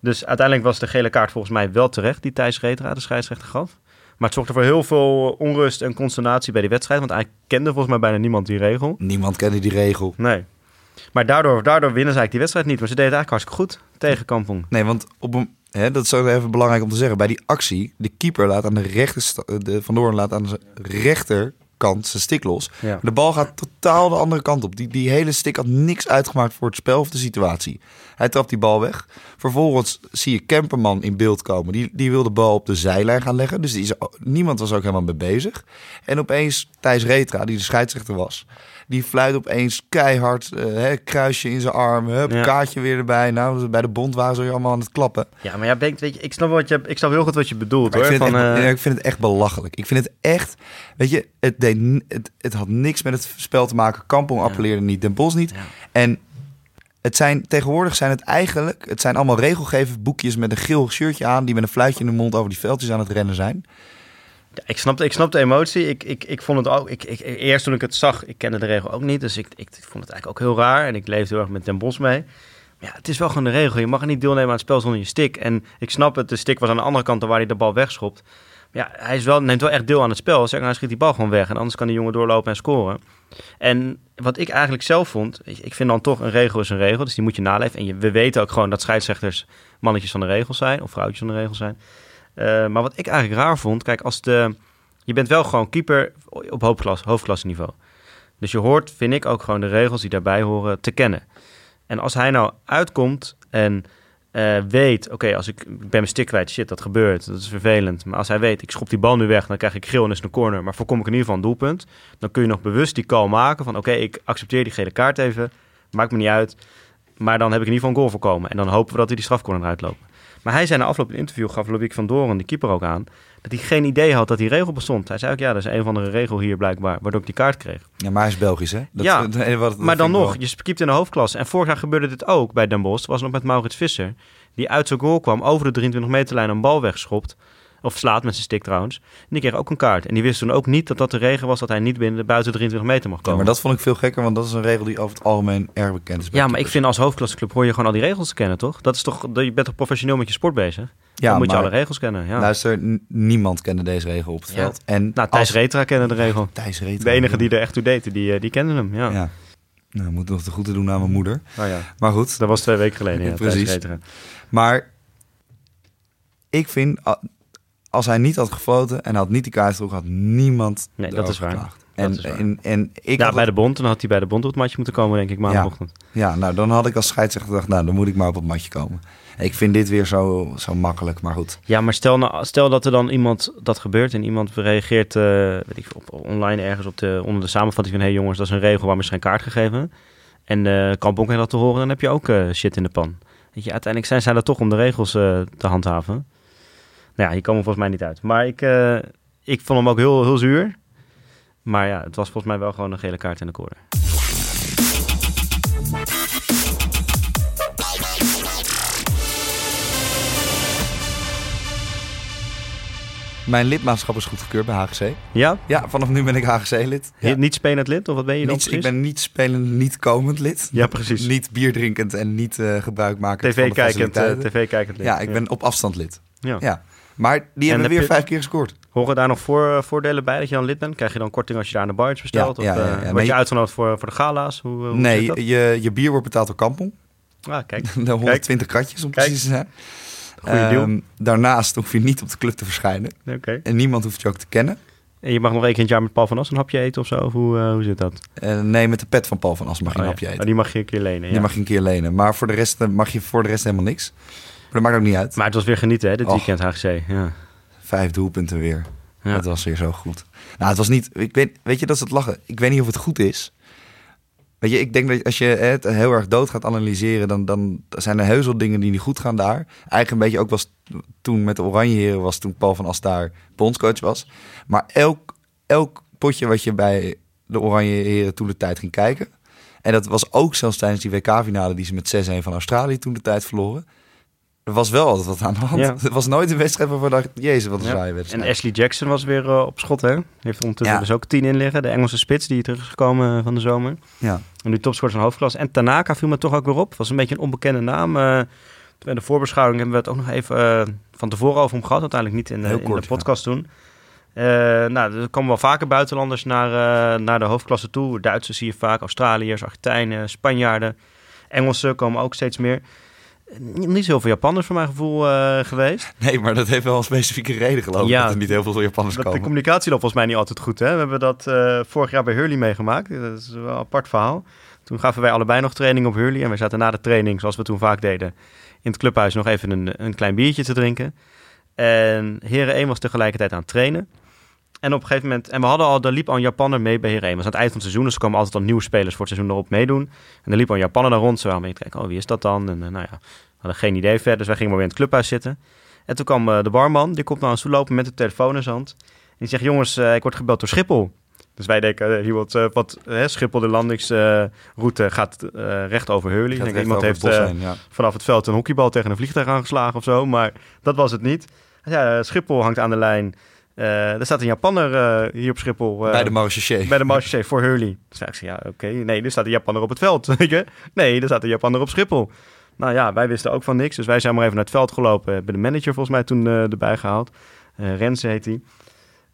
Dus uiteindelijk was de gele kaart volgens mij wel terecht, die Thijs Retra, de scheidsrechter, gaf. Maar het zorgde voor heel veel onrust en consternatie bij die wedstrijd. Want eigenlijk kende volgens mij bijna niemand die regel. Niemand kende die regel. Nee. Maar daardoor, daardoor winnen ze eigenlijk die wedstrijd niet. Maar ze deden het eigenlijk hartstikke goed tegen Kampong. Nee, want op een, hè, dat is ook even belangrijk om te zeggen. Bij die actie, de keeper laat aan de rechter... De Van Doorn laat aan de rechter kant zijn stick los. Ja. De bal gaat totaal de andere kant op. Die, die hele stick had niks uitgemaakt voor het spel of de situatie. Hij trapt die bal weg. Vervolgens zie je Kemperman in beeld komen. Die, die wil de bal op de zijlijn gaan leggen. Dus die is, niemand was ook helemaal mee bezig. En opeens Thijs Retra, die de scheidsrechter was... Die fluit opeens keihard, uh, hè, kruisje in zijn arm, hup, Ja. kaartje weer erbij. Nou, bij de bond waren ze allemaal aan het klappen. Ja, maar ja, Bengt, weet je, ik snap, wat je, ik snap heel goed wat je bedoelt. Maar ik, hoor. vind het Van, echt, eh, ik vind het echt belachelijk. Ik vind het echt, weet je, het, deed, het, het had niks met het spel te maken. Kampong appelleerde niet, Den Bos niet. Ja. En het zijn, tegenwoordig zijn het eigenlijk, het zijn allemaal regelgevend boekjes met een geel shirtje aan, die met een fluitje in de mond over die veldjes aan het rennen zijn. Ja, ik, snap, ik snap de emotie. Ik, ik, ik vond het ook. Ik, ik, eerst toen ik het zag, ik kende de regel ook niet. Dus ik, ik vond het eigenlijk ook heel raar. En ik leefde heel erg met Den Bos mee. Maar ja, het is wel gewoon de regel. Je mag niet deelnemen aan het spel zonder je stick. En ik snap het, de stick was aan de andere kant waar hij de bal wegschopt. Ja, hij is wel, neemt wel echt deel aan het spel. Hij schiet die bal gewoon weg. En anders kan die jongen doorlopen en scoren. En wat ik eigenlijk zelf vond, ik vind dan toch een regel is een regel. Dus die moet je naleven. En je, we weten ook gewoon dat scheidsrechters mannetjes van de regels zijn. Of vrouwtjes van de regels zijn. Eh, maar wat ik eigenlijk raar vond, kijk, als de, je bent wel gewoon keeper op hoofdklas, hoofdklasse niveau. Dus je hoort, vind ik, ook gewoon de regels die daarbij horen te kennen. En als hij nou uitkomt en eh, weet, oké, als ik, ben mijn stick kwijt, shit, dat gebeurt, dat is vervelend. Maar als hij weet, ik schop die bal nu weg, dan krijg ik geel en is een corner, maar voorkom ik in ieder geval een doelpunt. Dan kun je nog bewust die call maken van, oké, ik accepteer die gele kaart even, maakt me niet uit. Maar dan heb ik in ieder geval een goal voorkomen. En dan hopen we dat hij die strafcorner eruit loopt. Maar hij zei na afloop in een interview, gaf Loïc van Doren, de keeper ook aan, dat hij geen idee had dat die regel bestond. Hij zei ook, ja, dat is een of andere regel hier blijkbaar, waardoor ik die kaart kreeg. Ja, maar hij is Belgisch, hè? Dat, Ja, dat- wat- dat maar dan nog, wel- je keept in de hoofdklasse. En vorig jaar gebeurde dit ook bij Den Bosch. was nog met Maurits Visser. Die uit zijn goal kwam, over de 23 meterlijn een bal wegschopt. Of slaat met zijn stick trouwens. En die kreeg ook een kaart. En die wist toen ook niet dat dat de regel was dat hij niet binnen de buiten de 23 meter mag Ja, komen. maar dat vond ik veel gekker, want dat is een regel die over het algemeen erg bekend is. Ja, maar ik vind als hoofdklasseclub hoor je gewoon al die regels te kennen, toch? Dat is toch, je bent toch professioneel met je sport bezig? ja, dan moet je alle regels kennen. Ja. Luister, niemand kende deze regel op het Ja. veld. En nou, Thijs als- Retra kende de regel. Thijs Retra. De enige die er echt toe deed, die, eh, die kende hem. Ja. Ja. Nou, moet nog de groeten doen aan mijn moeder. Nou ja, Maar goed, dat was twee weken geleden. Ja, precies. Maar ik vind, a- als hij niet had gefloten en had niet die kaart terug, had niemand Nee, dat is waar. Dat En, is waar. en, en ik ja, bij het- de bond. Dan had hij bij de bond op het matje moeten komen, denk ik, maandagochtend. ja, nou dan had ik als scheidsrechter gedacht, nou dan moet ik maar op het matje komen. Ik vind dit weer zo, zo makkelijk, maar goed. Ja, maar stel, nou, stel dat er dan iemand dat gebeurt en iemand reageert eh, weet ik, op, online ergens op de, onder de samenvatting van hé hey jongens, dat is een regel waar is geen kaart gegeven. En eh Kampong heeft dat te horen, dan heb je ook eh, shit in de pan. Weet je, uiteindelijk zijn zij er toch om de regels te handhaven. Nou ja, hier komen volgens mij niet uit. Maar ik, eh, ik vond hem ook heel, heel zuur. Maar ja, het was volgens mij wel gewoon een gele kaart in de corner. Mijn lidmaatschap is goedgekeurd bij HGC. Ja? Ja, vanaf nu ben ik HGC-lid. Niet spelend lid? Of wat ben je nog? Ik ben niet spelend, niet komend lid. Ja, precies. Niet bierdrinkend en niet uh, gebruikmakend TV van de kijkend, eh, uh, TV-kijkend lid. Ja, ik ben op afstand lid. Ja. Maar die hebben heb weer je- vijf keer gescoord. Horen daar nog voor, voordelen bij dat je dan lid bent? Krijg je dan korting als je daar aan de bar iets bestelt? Ja, of ja, eh, ja. word je uitgenodigd voor, voor de gala's? Hoe, hoe zit nee, je, je bier wordt betaald door Kampong. Ah, kijk. De 120 kratjes om Kijk. precies te zijn. Goeie deal. Ehm, daarnaast hoef je niet op de club te verschijnen. Oké. En niemand hoeft je ook te kennen. En je mag nog één keer in het jaar met Paul van As een hapje eten of zo? Of hoe, eh, hoe zit dat? Eh, nee, met de pet van Paul van As mag je Oh, een ja. hapje Oh, eten. die mag je een keer lenen, ja. Die mag je een keer lenen. Maar voor de rest eh, mag je voor de rest helemaal niks. Maar dat maakt ook niet uit. Maar het was weer genieten, hè, dit Och. weekend HGC. Ja. Vijf doelpunten weer. Ja. Het was weer zo goed. Nou, het was niet... Ik weet, weet je, dat is het lachen. Ik weet niet of het goed is. Weet je, ik denk dat als je het heel erg dood gaat analyseren... dan, dan zijn er heus wel dingen die niet goed gaan daar. Eigenlijk een beetje ook was toen met de Oranje Heren... was toen Paul van As daar bondscoach was. Maar elk, elk potje wat je bij de Oranje Heren toen de tijd ging kijken... en dat was ook zelfs tijdens die WK-finale... die ze met 6-1 van Australië toen de tijd verloren... Er was wel altijd wat aan de hand. Ja. Het was nooit een wedstrijd waarvan dacht... Jezus, wat een Ja. saaie wedstrijd. En Ashley Jackson was weer eh, op schot, hè? Heeft ondertussen Ja. dus ook tien in liggen. De Engelse spits die terug is gekomen van de zomer. Ja. En nu topscorer van hoofdklas. En Tanaka viel me toch ook weer op. Was een beetje een onbekende naam. Eh, bij de voorbeschouwing hebben we het ook nog even eh, van tevoren over hem gehad. Uiteindelijk niet in de, Heel in de podcast toen. Eh, nou, er komen wel vaker buitenlanders naar, eh, naar de hoofdklasse toe. Duitsers zie je vaak, Australiërs, Argentijnen, Spanjaarden. Engelsen komen ook steeds meer. Niet zoveel Japanners voor mijn gevoel eh, geweest. Nee, maar dat heeft wel een specifieke reden geloof ik. Ja. Dat er niet heel veel Japanners Dat, de komen. communicatie loopt volgens mij niet altijd goed. Hè? We hebben dat eh, vorig jaar bij Hurley meegemaakt. Dat is wel een apart verhaal. Toen gaven wij allebei nog training op Hurley. En wij zaten na de training, zoals we toen vaak deden, in het clubhuis nog even een, een klein biertje te drinken. En Heren 1 was tegelijkertijd aan het trainen. En op een gegeven moment, en we hadden al, er liep al een Japanner mee bij Heren 1. Het was aan het eind van het seizoen, dus er komen altijd al nieuwe spelers voor het seizoen erop meedoen. En er liep al een Japanner daar rond. Zo we te kijken, oh wie is dat dan? En eh, nou ja, we hadden geen idee verder. Dus wij gingen maar weer in het clubhuis zitten. En toen kwam eh, de barman, die komt naar ons toe lopen met de telefoon in zijn hand. En die zegt, jongens, eh, ik word gebeld door Schiphol. Dus wij denken, hier wordt wat eh, Schiphol, de landingsroute gaat recht over Hurley. Denk, iemand over heeft ja. vanaf het veld een hockeybal tegen een vliegtuig aangeslagen of zo. Maar dat was het niet. Ja, Schiphol hangt aan de lijn. Eh, er staat een Japanner eh, hier op Schiphol. eh, Bij de Marche bij de voor Hurley. Dus ik zei, ja, oké. Nee, er staat een Japanner op het veld. nee, er staat een Japanner op Schiphol. Nou ja, wij wisten ook van niks. Dus wij zijn maar even naar het veld gelopen. Hebben de manager volgens mij toen erbij gehaald. Eh Renze heet hij.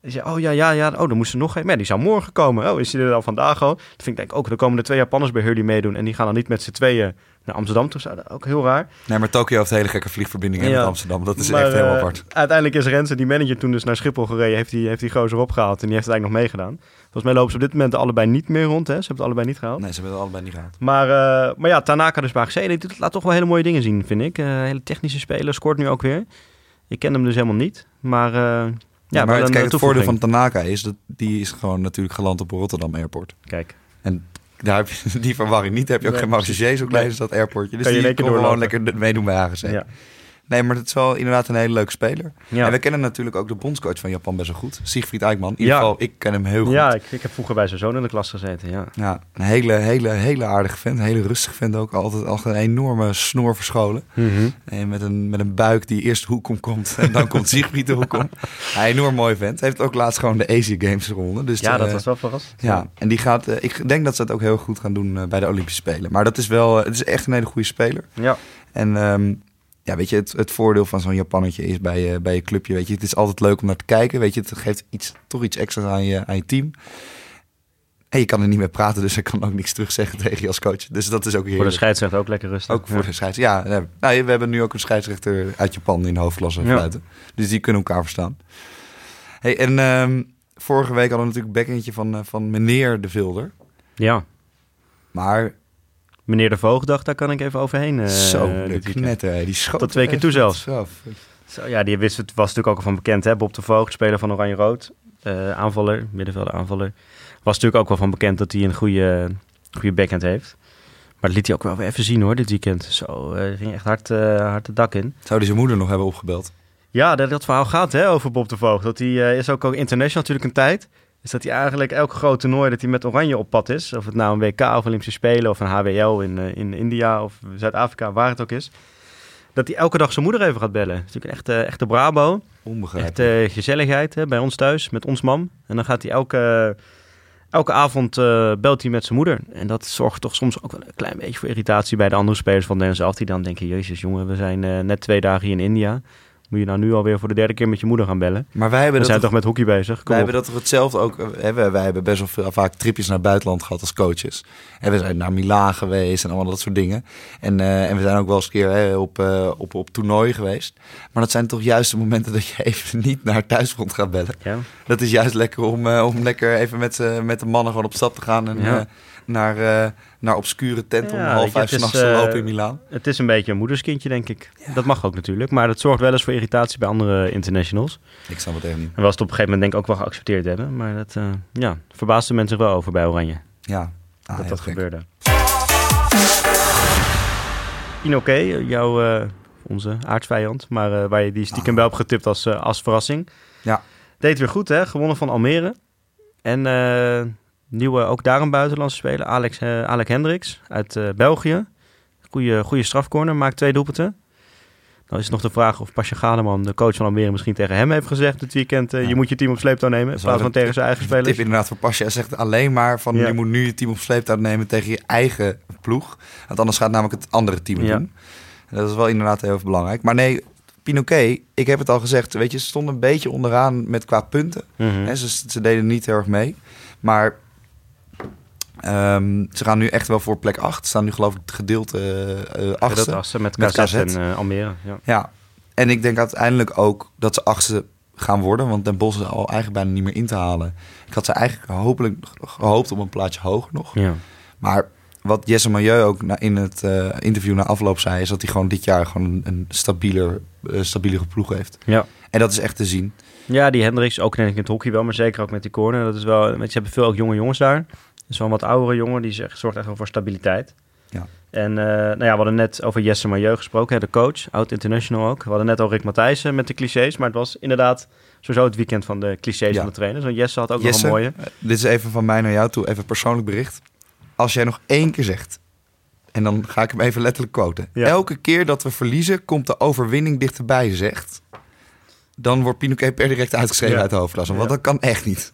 Zei, oh ja, ja, ja. Oh, dan moest er nog een. Maar die zou morgen komen. Oh, is hij er al vandaag al? Dat vind ik denk ik ook. Er komen er twee Japanners bij Hurley meedoen. En die gaan dan niet met z'n tweeën naar Amsterdam toe. Dat is Ook heel raar. Nee, maar Tokio heeft hele gekke vliegverbindingen Ja. met Amsterdam. Dat is Maar, echt heel eh, apart. Uiteindelijk is Renze, die manager, toen dus naar Schiphol gereden. Heeft die, heeft die gozer opgehaald. En die heeft het eigenlijk nog meegedaan. Volgens mij lopen ze op dit moment allebei niet meer rond. Hè? Ze hebben het allebei niet gehaald. Nee, ze hebben het allebei niet gehad. Maar, eh, maar ja, Tanaka dus bij AGC, die laat toch wel hele mooie dingen zien, vind ik. Eh, hele technische speler, scoort nu ook weer. Ik ken hem dus helemaal niet. Maar ja, maar het, kijk, het voordeel van. Tanaka is dat die is gewoon natuurlijk geland op Rotterdam Airport. Kijk, En daar heb je die verwarring niet. Heb je ook Nee, geen Marseillais klein Nee. als dat airportje. Dus Kan je in die kon gewoon lekker meedoen bij AGC. ja. Nee, maar het is wel inderdaad een hele leuke speler. Ja. En we kennen natuurlijk ook de bondscoach van Japan best wel goed. Siegfried Eikman. In ieder Ja. geval, ik ken hem heel goed. ja, ik, ik heb vroeger bij zijn zoon in de klas gezeten, ja. Ja, een hele, hele, hele aardige vent. Een hele rustige vent ook. Altijd, altijd een enorme snor verscholen. En met een, met een buik die eerst de hoek om komt. En dan komt Siegfried de hoek om. Hij enorm mooi vent. Heeft ook laatst gewoon de Asia Games gewonnen. Dus Ja, dat was wel verrassend. Ja, en die gaat. eh, ik denk dat ze het ook heel goed gaan doen eh, bij de Olympische Spelen. Maar dat is wel. het is echt een hele goede speler. Ja, En ehm, ja, weet je, het, het voordeel van zo'n Japannetje is bij je, bij je clubje. Weet je, het is altijd leuk om naar te kijken. Weet je, het geeft iets, toch iets extra's aan je, aan je team. En je kan er niet mee praten, dus ik kan ook niks terugzeggen tegen je als coach. Dus dat is ook voor de heerlijk. scheidsrechter ook lekker rustig. Ook voor de scheidsrechter. Ja, nou, we hebben nu ook een scheidsrechter uit Japan in de hoofdklasse Ja. fluiten. Dus die kunnen elkaar verstaan. Hey, en ehm, vorige week hadden we natuurlijk een bekkentje van, eh, van meneer De Vilder. Ja, Maar meneer De Voogd, daar kan ik even overheen. eh, zo, knetter, hè, die schoot Tot twee keer toe zelfs. zo. Zo, ja, die wist, het was natuurlijk ook al van bekend, hè? Bob de Voogd, speler van Oranje-Rood. eh, aanvaller, middenvelder aanvaller. Was natuurlijk ook wel van bekend dat hij een goede, goede backhand heeft. Maar dat liet hij ook wel weer even zien hoor, dit weekend. Zo, eh ging echt hard, hard het dak in. Zou die zijn moeder nog hebben opgebeld? Ja, dat, dat verhaal gaat hè, over Bob de Voogd. Dat hij is ook al international natuurlijk een tijd. Is dat hij eigenlijk elk groot toernooi dat hij met Oranje op pad is. Of het nou een WK of Olympische Spelen of een HWL in, eh, in India of Zuid-Afrika, waar het ook is. dat hij elke dag zijn moeder even gaat bellen. Dat is natuurlijk een echte, echte Brabo. Onbegrijpelijk. Echt eh, gezelligheid hè, bij ons thuis, met ons mam. En dan gaat hij elke, elke avond eh, belt hij met zijn moeder. En dat zorgt toch soms ook wel een klein beetje voor irritatie bij de andere spelers van Dennis af. Die dan denken, jezus jongen, we zijn eh, net twee dagen hier in India. Moet je nou nu alweer voor de derde keer met je moeder gaan bellen? maar wij hebben We dat zijn toch, toch met hockey bezig? Kom wij op. hebben dat toch hetzelfde ook. eh, Hè, wij, wij hebben best wel veel, vaak tripjes naar het buitenland gehad als coaches. En we zijn naar Milaan geweest en allemaal dat soort dingen. En, eh, en we zijn ook wel eens een keer hè, op, eh, op, op toernooi geweest. Maar dat zijn toch juist de momenten dat je even niet naar thuisfront gaat bellen. Ja. Dat is juist lekker om, om lekker even met, met de mannen gewoon op stap te gaan. En Ja. naar, naar obscure tent om half vijf is, s'nachts te eh, lopen in Milaan. Het is een beetje een moederskindje, denk ik. Dat mag ook natuurlijk. Maar dat zorgt wel eens voor irritatie bij andere internationals. Ik snap het even niet. En was het op een gegeven moment denk ik ook wel geaccepteerd hebben. Maar dat uh, ja, verbaasde mensen wel over bij Oranje. Ja, dat ah, heel dat gek. gebeurde. Inoké, jouw, uh, onze aardsvijand. Maar uh, waar je die stiekem Ah. wel hebt getipt als, als verrassing. Ja. Deed weer goed, hè? Gewonnen van Almere. En nieuwe, ook daar een buitenlandse speler. Alex, uh, Alec Hendricks uit uh, België. Goeie, goede strafcorner, maakt twee doelpunten. Dan is het nog de vraag of Pasja Galeman, de coach van Almere, misschien tegen hem heeft gezegd dit weekend... Uh, Ja. je moet je team op sleeptouw nemen, in plaats van tegen zijn eigen spelers. Tip inderdaad voor Pasja. Hij zegt alleen maar van Ja. je moet nu je team op sleeptouw nemen tegen je eigen ploeg. Want anders gaat namelijk het andere team Ja. doen. En dat is wel inderdaad heel erg belangrijk. Maar nee, Pinoquet, ik heb het al gezegd. Weet je, ze stonden een beetje onderaan met qua punten. Mhm. Ze, ze deden niet heel erg mee. Maar ehm, ze gaan nu echt wel voor plek 8. Ze staan nu geloof ik gedeeld eh eh, Ja, achtste. dat assen met Met KZ, en uh, Almere. Ja. Ja, en ik denk uiteindelijk ook dat ze achtste gaan worden. Want Den Bosch is al eigenlijk bijna niet meer in te halen. Ik had ze eigenlijk hopelijk gehoopt op een plaatje hoger nog. Ja. Maar wat Jesse Milieu ook in het eh, interview na afloop zei... is dat hij gewoon dit jaar gewoon een, stabieler, eh, stabielere ploeg heeft. Ja. En dat is echt te zien. ja, die Hendricks, ook denk ik in het hockey wel, maar zeker ook met die corner. Dat is wel, ze hebben veel ook jonge jongens daar. Dus wel een wat oudere jongen, die zegt- zorgt echt wel voor stabiliteit. Ja. En eh, nou ja, we hadden net over Jesse Milieu gesproken, hè, de coach, oud-international ook. We hadden net al Rick Matthijssen met de clichés, maar het was inderdaad sowieso het weekend van de clichés Ja. van de trainers. Want Jesse had ook Jesse, nog een mooie. eh, dit is even van mij naar jou toe, even persoonlijk bericht. Als jij nog één keer zegt, en dan ga ik hem even letterlijk quoten. Ja. Elke keer dat we verliezen, komt de overwinning dichterbij, zegt. Dan wordt Pinoquet per direct uitgeschreven Ja. uit de hoofdklasse. Want dat kan echt niet.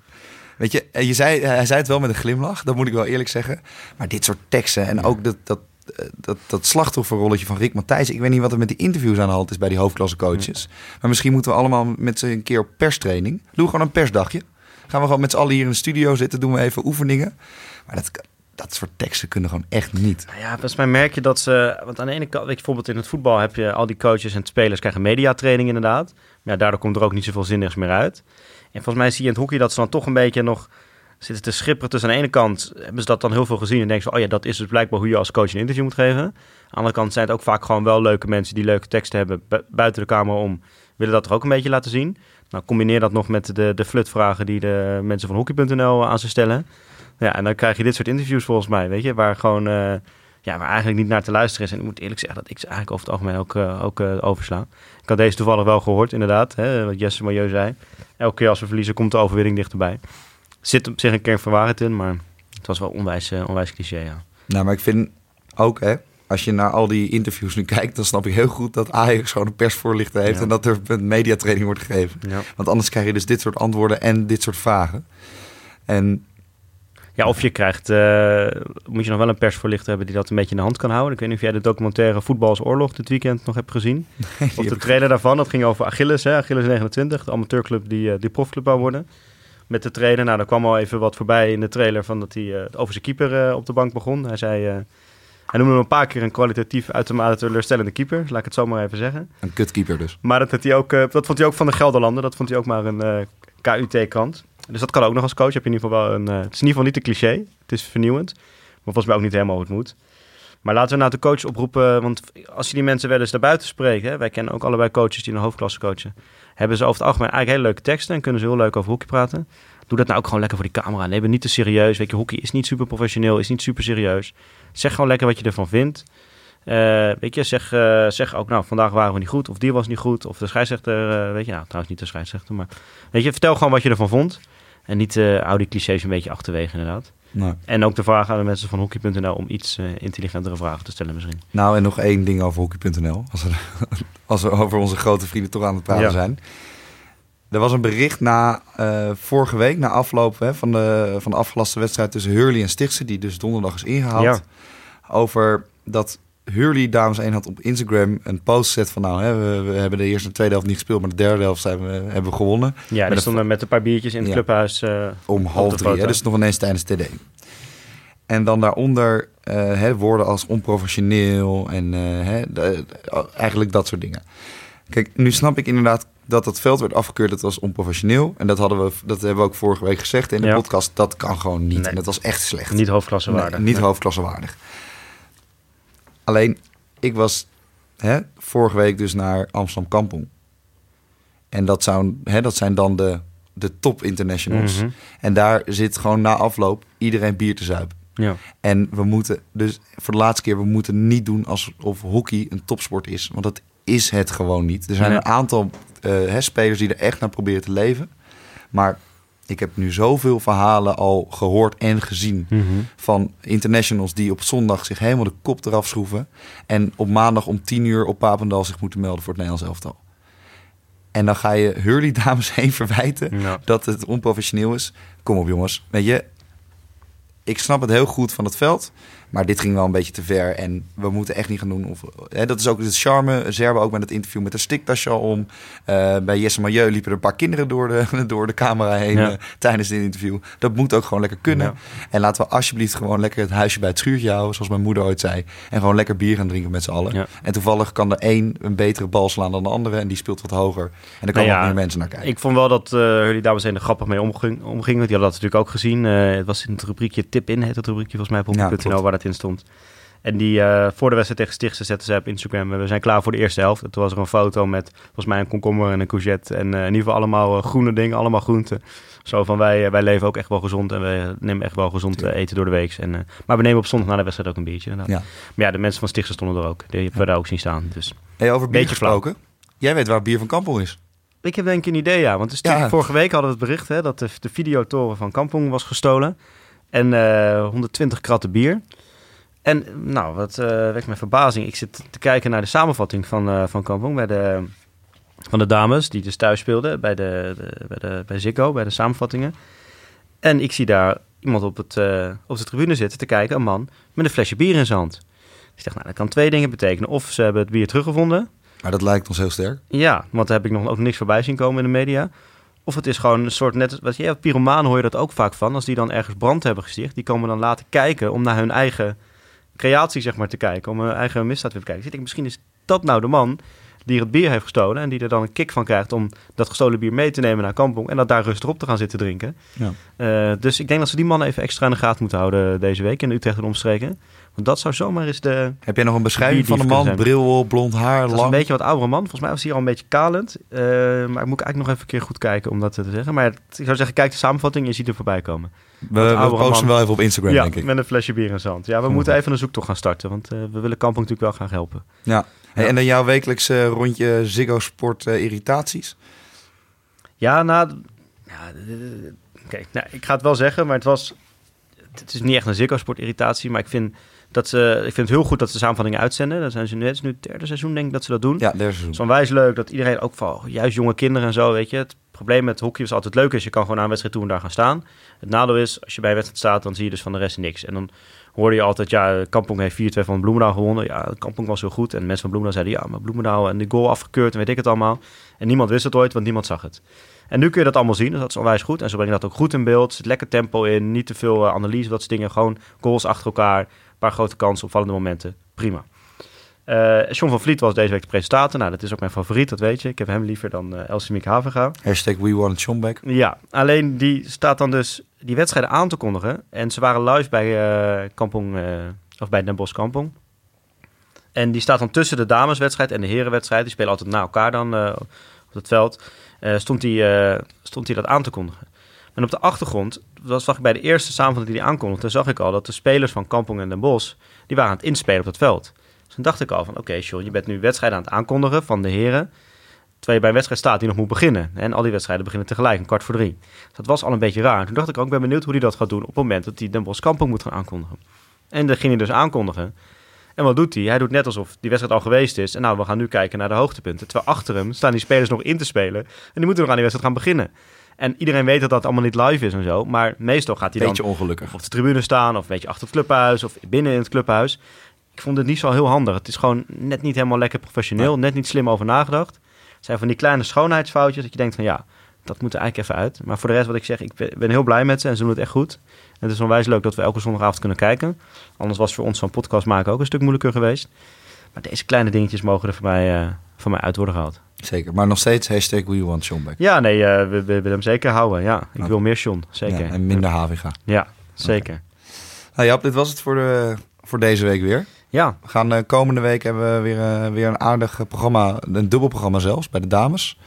Weet je, en je zei, hij zei het wel met een glimlach, dat moet ik wel eerlijk zeggen. Maar dit soort teksten en ook dat, dat, eh, dat, dat slachtofferrolletje van Rick Matthijs. Ik weet niet wat er met die interviews aan de hand is bij die hoofdklasse coaches. Maar misschien moeten we allemaal met z'n een keer op perstraining. Doen we gewoon een persdagje. Gaan we gewoon met z'n allen hier in de studio zitten, doen we even oefeningen. Maar dat, dat soort teksten kunnen gewoon echt niet. Nou ja, volgens mij merk je dat ze... Want aan de ene kant, weet je, bijvoorbeeld in het voetbal heb je al die coaches en spelers krijgen mediatraining inderdaad. Maar ja, daardoor komt er ook niet zoveel zinnigs meer uit. En volgens mij zie je in het hockey dat ze dan toch een beetje nog zitten te schipperen. Dus aan de ene kant hebben ze dat dan heel veel gezien en denken ze... oh ja, dat is dus blijkbaar hoe je als coach een interview moet geven. Aan de andere kant zijn het ook vaak gewoon wel leuke mensen... die leuke teksten hebben bu- buiten de kamer om... willen dat er ook een beetje laten zien. Nou, combineer dat nog met de, de flutvragen die de mensen van hockey.nl aan ze stellen. Ja, en dan krijg je dit soort interviews volgens mij, weet je, waar gewoon... eh, ja, waar eigenlijk niet naar te luisteren is. En ik moet eerlijk zeggen dat ik ze eigenlijk over het algemeen ook, eh, ook eh, oversla. Ik had deze toevallig wel gehoord, inderdaad. Hè, wat Jesse Milieu zei. Elke keer als we verliezen, komt de overwinning dichterbij. Zit op zich een kern van waarheid in, maar het was wel onwijs, eh, onwijs cliché, ja. Nou, maar ik vind ook, hè, als je naar al die interviews nu kijkt, dan snap ik heel goed dat Ajax gewoon een persvoorlichter heeft Ja. en dat er een mediatraining wordt gegeven. ja. Want anders krijg je dus dit soort antwoorden en dit soort vragen. En Ja, of je krijgt, eh, moet je nog wel een persvoorlichter hebben die dat een beetje in de hand kan houden. Ik weet niet of jij de documentaire Voetbal als Oorlog dit weekend nog hebt gezien. Of de trailer daarvan, dat ging over Achilles, hè, Achilles 29, de amateurclub die, eh, die profclub wou worden. Met de trainer, nou daar kwam al even wat voorbij in de trailer van dat hij eh, over zijn keeper op de bank begon. Hij zei, hij noemde hem een paar keer een kwalitatief uitermate teleurstellende keeper, laat ik het zo maar even zeggen. een kutkeeper dus. Maar dat, had hij ook, dat vond hij ook van de Gelderlander, dat vond hij ook maar een KUT-krant. Dus dat kan ook nog als coach, heb je in ieder geval wel een, eh, het is in ieder geval niet een cliché, het is vernieuwend. Maar volgens mij ook niet helemaal hoe het moet. Maar laten we nou de coach oproepen, want als je die mensen wel eens daarbuiten spreekt, hè, wij kennen ook allebei coaches die een hoofdklasse coachen, hebben ze over het algemeen eigenlijk hele leuke teksten en kunnen ze heel leuk over hockey praten. Doe dat nou ook gewoon lekker voor die camera. Neem het niet te serieus. Weet je, hockey is niet super professioneel, is niet super serieus. Zeg gewoon lekker wat je ervan vindt. Eh, weet je, zeg, eh, zeg ook, nou, vandaag waren we niet goed, of die was niet goed, of de scheidsrechter, weet je, nou, trouwens niet de scheidsrechter, maar weet je, vertel gewoon wat je ervan vond. En niet, hou die clichés een beetje achterwege, inderdaad. Nou. En ook de vraag aan de mensen van hockey.nl om iets eh, intelligentere vragen te stellen misschien. Nou, en nog één ding over hockey.nl. Als we, als we over onze grote vrienden toch aan het praten Ja. zijn. Er was een bericht na eh, vorige week, na afloop hè, van, de, van de afgelaste wedstrijd tussen Hurley en Stichtse, die dus donderdag is ingehaald. Ja. Over dat Hurley, dames 1, had op Instagram een post gezet van nou, hè, we, we hebben de eerste en tweede helft niet gespeeld, maar de derde helft zijn we, hebben we gewonnen. Ja, die stonden met een paar biertjes in het Ja. clubhuis. eh, Om half drie, hè, dus nog ineens tijdens TD. En dan daaronder eh, hè, woorden als onprofessioneel en eh, hè, de- eigenlijk dat soort dingen. Kijk, nu snap ik inderdaad dat het veld werd afgekeurd. Dat was onprofessioneel. En dat, hadden we, dat hebben we ook vorige week gezegd in de Ja. podcast. Dat kan gewoon niet. Nee. En dat was echt slecht. niet hoofdklassewaardig. Nee, niet Nee. hoofdklassewaardig. Alleen, ik was hè, vorige week dus naar Amsterdam Kampong. En dat, zou, hè, dat zijn dan de, de top internationals. Mhm. En daar zit gewoon na afloop iedereen bier te zuipen. Ja. En we moeten dus voor de laatste keer, we moeten niet doen alsof hockey een topsport is. Want dat is het gewoon niet. Er zijn Nee. een aantal eh, spelers die er echt naar proberen te leven. Maar ik heb nu zoveel verhalen al gehoord en gezien Mhm. van internationals die op zondag zich helemaal de kop eraf schroeven. En op maandag om 10 uur op Papendal zich moeten melden voor het Nederlands elftal. En dan ga je Hurley dames heen verwijten Ja. dat het onprofessioneel is. Kom op jongens, weet je, ik snap het heel goed van het veld. Maar dit ging wel een beetje te ver. En we moeten echt niet gaan doen. Of, hè, dat is ook het charme. Zerbe ook met het interview met een stiktasje al om. Eh, bij Jesse Milieu liepen er een paar kinderen door de, door de camera heen Ja. eh, tijdens dit interview. Dat moet ook gewoon lekker kunnen. Ja. En laten we alsjeblieft gewoon lekker het huisje bij het schuurtje houden. Zoals mijn moeder ooit zei. En gewoon lekker bier gaan drinken met z'n allen. Ja. En toevallig kan er één een betere bal slaan dan de andere. En die speelt wat hoger. En daar komen Nou ook meer mensen naar kijken. Ik vond wel dat eh jullie dames heen er grappig mee omging, omgingen. Die hadden dat natuurlijk ook gezien. Het was in het rubriekje Tip In, heet het rubriekje volgens mij op Ja, waar dat in stond. En die eh, voor de wedstrijd tegen Stichtse zetten ze op Instagram. We zijn klaar voor de eerste helft. En toen was er een foto met volgens mij een komkommer en een courgette. En eh, in ieder geval allemaal eh, groene dingen, allemaal groenten. Zo van wij, wij leven ook echt wel gezond en we nemen echt wel gezond eten door de week. En, maar we nemen op zondag na de wedstrijd ook een biertje. Ja. Maar ja, de mensen van Stichtse stonden er ook. Die hebben we daar ook zien staan. Dus. Hey, over bier Beetje flauw. gesproken. Jij weet waar bier van Kampel is. Ik heb denk ik een idee, ja. Want Ja. vorige week hadden we het bericht hè, dat de, de videotoren van Kampong was gestolen. En eh 120 kratten bier. En nou, wat eh wekt mijn verbazing. Ik zit te kijken naar de samenvatting van, eh, van Kampong bij de, van de dames die dus thuis speelden bij, de, de, bij, de, bij Ziggo, bij de samenvattingen. En ik zie daar iemand op, het, eh, op de tribune zitten te kijken, een man met een flesje bier in zijn hand. Ik dacht, nou, dat kan twee dingen betekenen. Of ze hebben het bier teruggevonden, Maar dat lijkt ons heel sterk. ja, want daar heb ik nog ook niks voorbij zien komen in de media. Of het is gewoon een soort net, wat je, pyromanen hoor je dat ook vaak van. Als die dan ergens brand hebben gesticht, die komen dan laten kijken om naar hun eigen creatie zeg maar te kijken, om hun eigen misdaad weer te kijken. Dus ik misschien is dat nou de man die het bier heeft gestolen en die er dan een kick van krijgt om dat gestolen bier mee te nemen naar Kampong en dat daar rustig op te gaan zitten drinken. Ja. Eh, dus ik denk dat ze die man even extra in de gaten moeten houden deze week in Utrecht en omstreken. Want dat zou zomaar eens de, Heb jij nog een beschrijving van de man? Bril op, blond haar, dat is lang? een beetje wat oudere man. Volgens mij was hij al een beetje kalend. Eh, maar ik moet eigenlijk nog even een keer goed kijken om dat te zeggen. Maar ik zou zeggen, kijk de samenvatting en je ziet er voorbij komen. we posten hem wel even op Instagram, ja, denk ik. met een flesje bier in zijn hand. Ja, we moeten even een zoektocht gaan starten. Want eh, we willen Kampong natuurlijk wel graag helpen. Ja. Hey, en dan jouw wekelijkse rondje Ziggo Sport eh, irritaties? Ja, nou... Ja, nou, ik ga het wel zeggen, maar het was... Het is niet echt een Ziggo-sport irritatie, maar ik vind, dat ze, ik vind het heel goed dat ze samenvattingen uitzenden. Dat zijn ze nu, het is nu het derde seizoen, denk ik, dat ze dat doen. Ja, derde Het seizoen. is onwijs leuk dat iedereen, ook van juist jonge kinderen en zo, weet je. Het probleem met hockey is altijd leuk is, je kan gewoon aan een wedstrijd toe en daar gaan staan. Het nadeel is, als je bij een wedstrijd staat, dan zie je dus van de rest niks. En dan hoorde je altijd, ja, Kampong heeft 4-2 van Bloemendaal gewonnen. Ja, Kampong was heel goed. En mensen van Bloemendaal zeiden, ja, maar Bloemendaal en de goal afgekeurd en weet ik het allemaal. En niemand wist het ooit, want niemand zag het. En nu kun je dat allemaal zien, dus dat is onwijs goed. En ze brengen dat ook goed in beeld, zit lekker tempo in, niet te veel eh, analyse, dat soort dingen. Gewoon goals achter elkaar, een paar grote kansen, opvallende momenten. Prima. John van Vliet was deze week de presentator. Nou, dat is ook mijn favoriet, dat weet je. Ik heb hem liever dan eh Elsie Miek Havenga. Hashtag We Want Schombeck. Ja, alleen die staat dan dus die wedstrijden aan te kondigen. En ze waren live bij eh Kampong, eh, of bij Den Bosch Kampong. En die staat dan tussen de dameswedstrijd en de herenwedstrijd. Die spelen altijd na elkaar dan eh, op het veld. Stond eh, stond dat aan te kondigen. En op de achtergrond, dat zag ik bij de eerste samenvatting die hij aankondigde, zag ik al dat de spelers van Kampong en Den Bosch, die waren aan het inspelen op het veld. Dus toen dacht ik al van, oké John, je bent nu wedstrijden aan het aankondigen van de heren. Terwijl je bij een wedstrijd staat die nog moet beginnen. En al die wedstrijden beginnen tegelijk, een kwart voor drie. Dus dat was al een beetje raar. Toen dacht ik ook, ik ben benieuwd hoe hij dat gaat doen op het moment dat hij Den Bosch Kampong moet gaan aankondigen. En dat ging hij dus aankondigen. En wat doet hij? Hij doet net alsof die wedstrijd al geweest is. En nou, we gaan nu kijken naar de hoogtepunten. Terwijl achter hem staan die spelers nog in te spelen. En die moeten nog aan die wedstrijd gaan beginnen. En iedereen weet dat dat allemaal niet live is en zo. Maar meestal gaat hij dan Beetje ongelukkig. op de tribune staan, of een beetje achter het clubhuis, of binnen in het clubhuis. Ik vond het niet zo heel handig. Het is gewoon net niet helemaal lekker professioneel, net niet slim over nagedacht. Het zijn van die kleine schoonheidsfoutjes dat je denkt van ja, dat moet er eigenlijk even uit. Maar voor de rest wat ik zeg, ik ben, heel blij met ze en ze doen het echt goed. En het is onwijs leuk dat we elke zondagavond kunnen kijken. Anders was voor ons zo'n podcast maken ook een stuk moeilijker geweest. Maar deze kleine dingetjes mogen er voor mij, eh, voor mij uit worden gehaald. Zeker. Maar nog steeds hashtag we want Sean Beck. Ja, nee, eh, we, willen hem zeker houden. Ja, ik wil meer John, zeker. Ja, en minder Haviga. Ja, zeker. Nou Jap, dit was het voor, de, voor deze week weer. Ja, We gaan eh, komende week hebben we weer, eh, weer een aardig eh, programma. Een dubbel programma zelfs, bij de dames.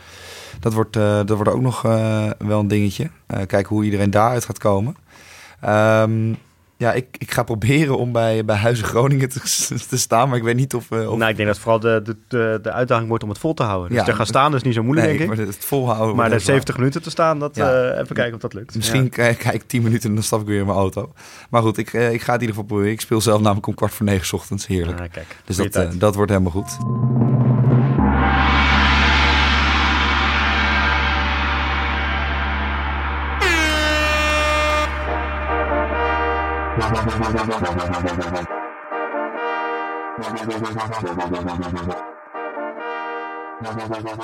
Dat wordt, dat wordt ook nog wel een dingetje. Kijken hoe iedereen daaruit gaat komen. Ehm, ja, ik, ik ga proberen om bij, bij Huizen Groningen te, te staan. Maar ik weet niet of... eh, of Nou, ik denk dat vooral de, de, de, uitdaging wordt om het vol te houden. Dus Ja, er gaan staan is niet zo moeilijk, nee, denk ik. maar het volhouden... Maar de even 70 minuten te staan, dat, Ja. eh, even kijken of dat lukt. Misschien kijk kijk ik 10 minuten en dan stap ik weer in mijn auto. Maar goed, ik, eh, ik ga het in ieder geval proberen. Ik speel zelf namelijk om kwart voor negen 's ochtends. Heerlijk. Ah, kijk, Dus dat, eh, dat wordt helemaal goed.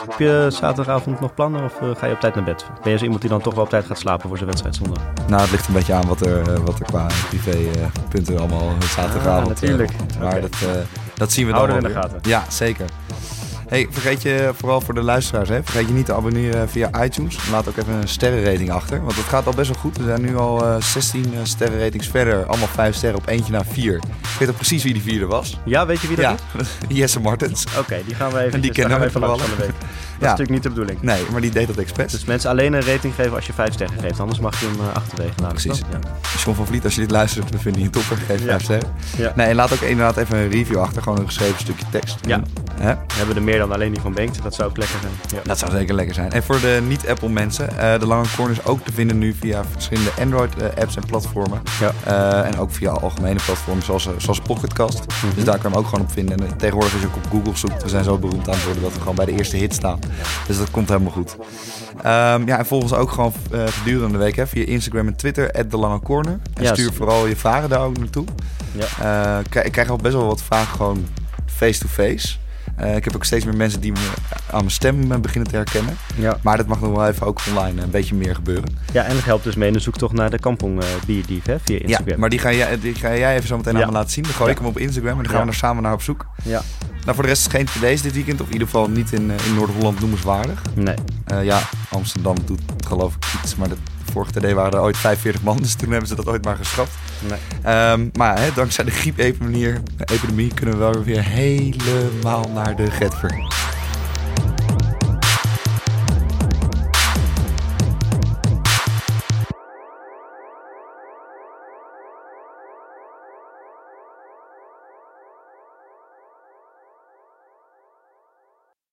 Heb je zaterdagavond nog plannen of eh, ga je op tijd naar bed? Ben je zo iemand die dan toch wel op tijd gaat slapen voor zijn wedstrijd zondag? Nou, het ligt een beetje aan wat er, eh, wat er qua privépunten allemaal zaterdagavond... Ah, natuurlijk. maar dat, eh, dat zien we dan Houden in de gaten. Ja, zeker. Hey, vergeet je, vooral voor de luisteraars, hè, vergeet je niet te abonneren via iTunes. Laat ook even een sterrenrating achter, want het gaat al best wel goed. We zijn nu al eh, 16 eh, sterrenratings verder, allemaal 5 sterren op eentje naar 4. Ik weet ook precies wie die vierde was. Ja, weet je wie dat Ja, is? Jesse Martens. Oké, die gaan we even, En die kennen we even langs van de week. Is natuurlijk niet de bedoeling. Nee, maar die deed dat expres. Dus mensen alleen een rating geven als je 5 sterren geeft. Anders mag je hem uh, achterwege laten. Precies. Ja. John van Vliet, als je dit luistert, we vinden je een topper. Geef Ja. 5 sterren. Nee, en laat ook inderdaad even een review achter. Gewoon een geschreven stukje tekst. Ja. We hebben er meer dan alleen die van Bengt. Dat zou ook lekker zijn. Ja. Dat zou zeker lekker zijn. En voor de niet-Apple mensen, eh, de Lange Corner is ook te vinden nu via verschillende Android-apps en platformen. Ja. Eh, en ook via algemene platformen zoals, eh, zoals Pocketcast. Mhm. Dus daar kan je hem ook gewoon op vinden. En tegenwoordig als je ook op Google zoekt, we zijn zo beroemd aan het worden dat we gewoon bij de eerste hit staan. Dus dat komt helemaal goed. Ehm, ja, en volg ons ook gewoon eh, gedurende de week hè, via Instagram en Twitter, de Lange Corner. En stuur vooral je vragen daar ook naartoe. Ja. Eh, ik krijg- al best wel wat vragen gewoon face-to-face. Eh, ik heb ook steeds meer mensen die me aan mijn stem eh, beginnen te herkennen. Ja. Maar dat mag nog wel even ook online een beetje meer gebeuren. ja, en dat helpt dus mee in de zoektocht naar de Kampong eh bierdief hè, via Instagram. Ja, maar die ga, jij, die ga jij even zo meteen Ja. aan me laten zien. Dan gooi ik hem op Instagram en dan gaan we er samen naar op zoek. Ja. Nou, voor de rest geen TD's dit weekend. Of in ieder geval niet in, eh, in Noord-Holland noemenswaardig. Nee. Eh, ja, Amsterdam doet geloof ik iets. Maar de vorige TD waren er ooit 45 man. Dus toen hebben ze dat ooit maar geschrapt. nee. Ehm, maar hè, dankzij de griepepidemie epidemie kunnen we wel weer helemaal naar de Getver.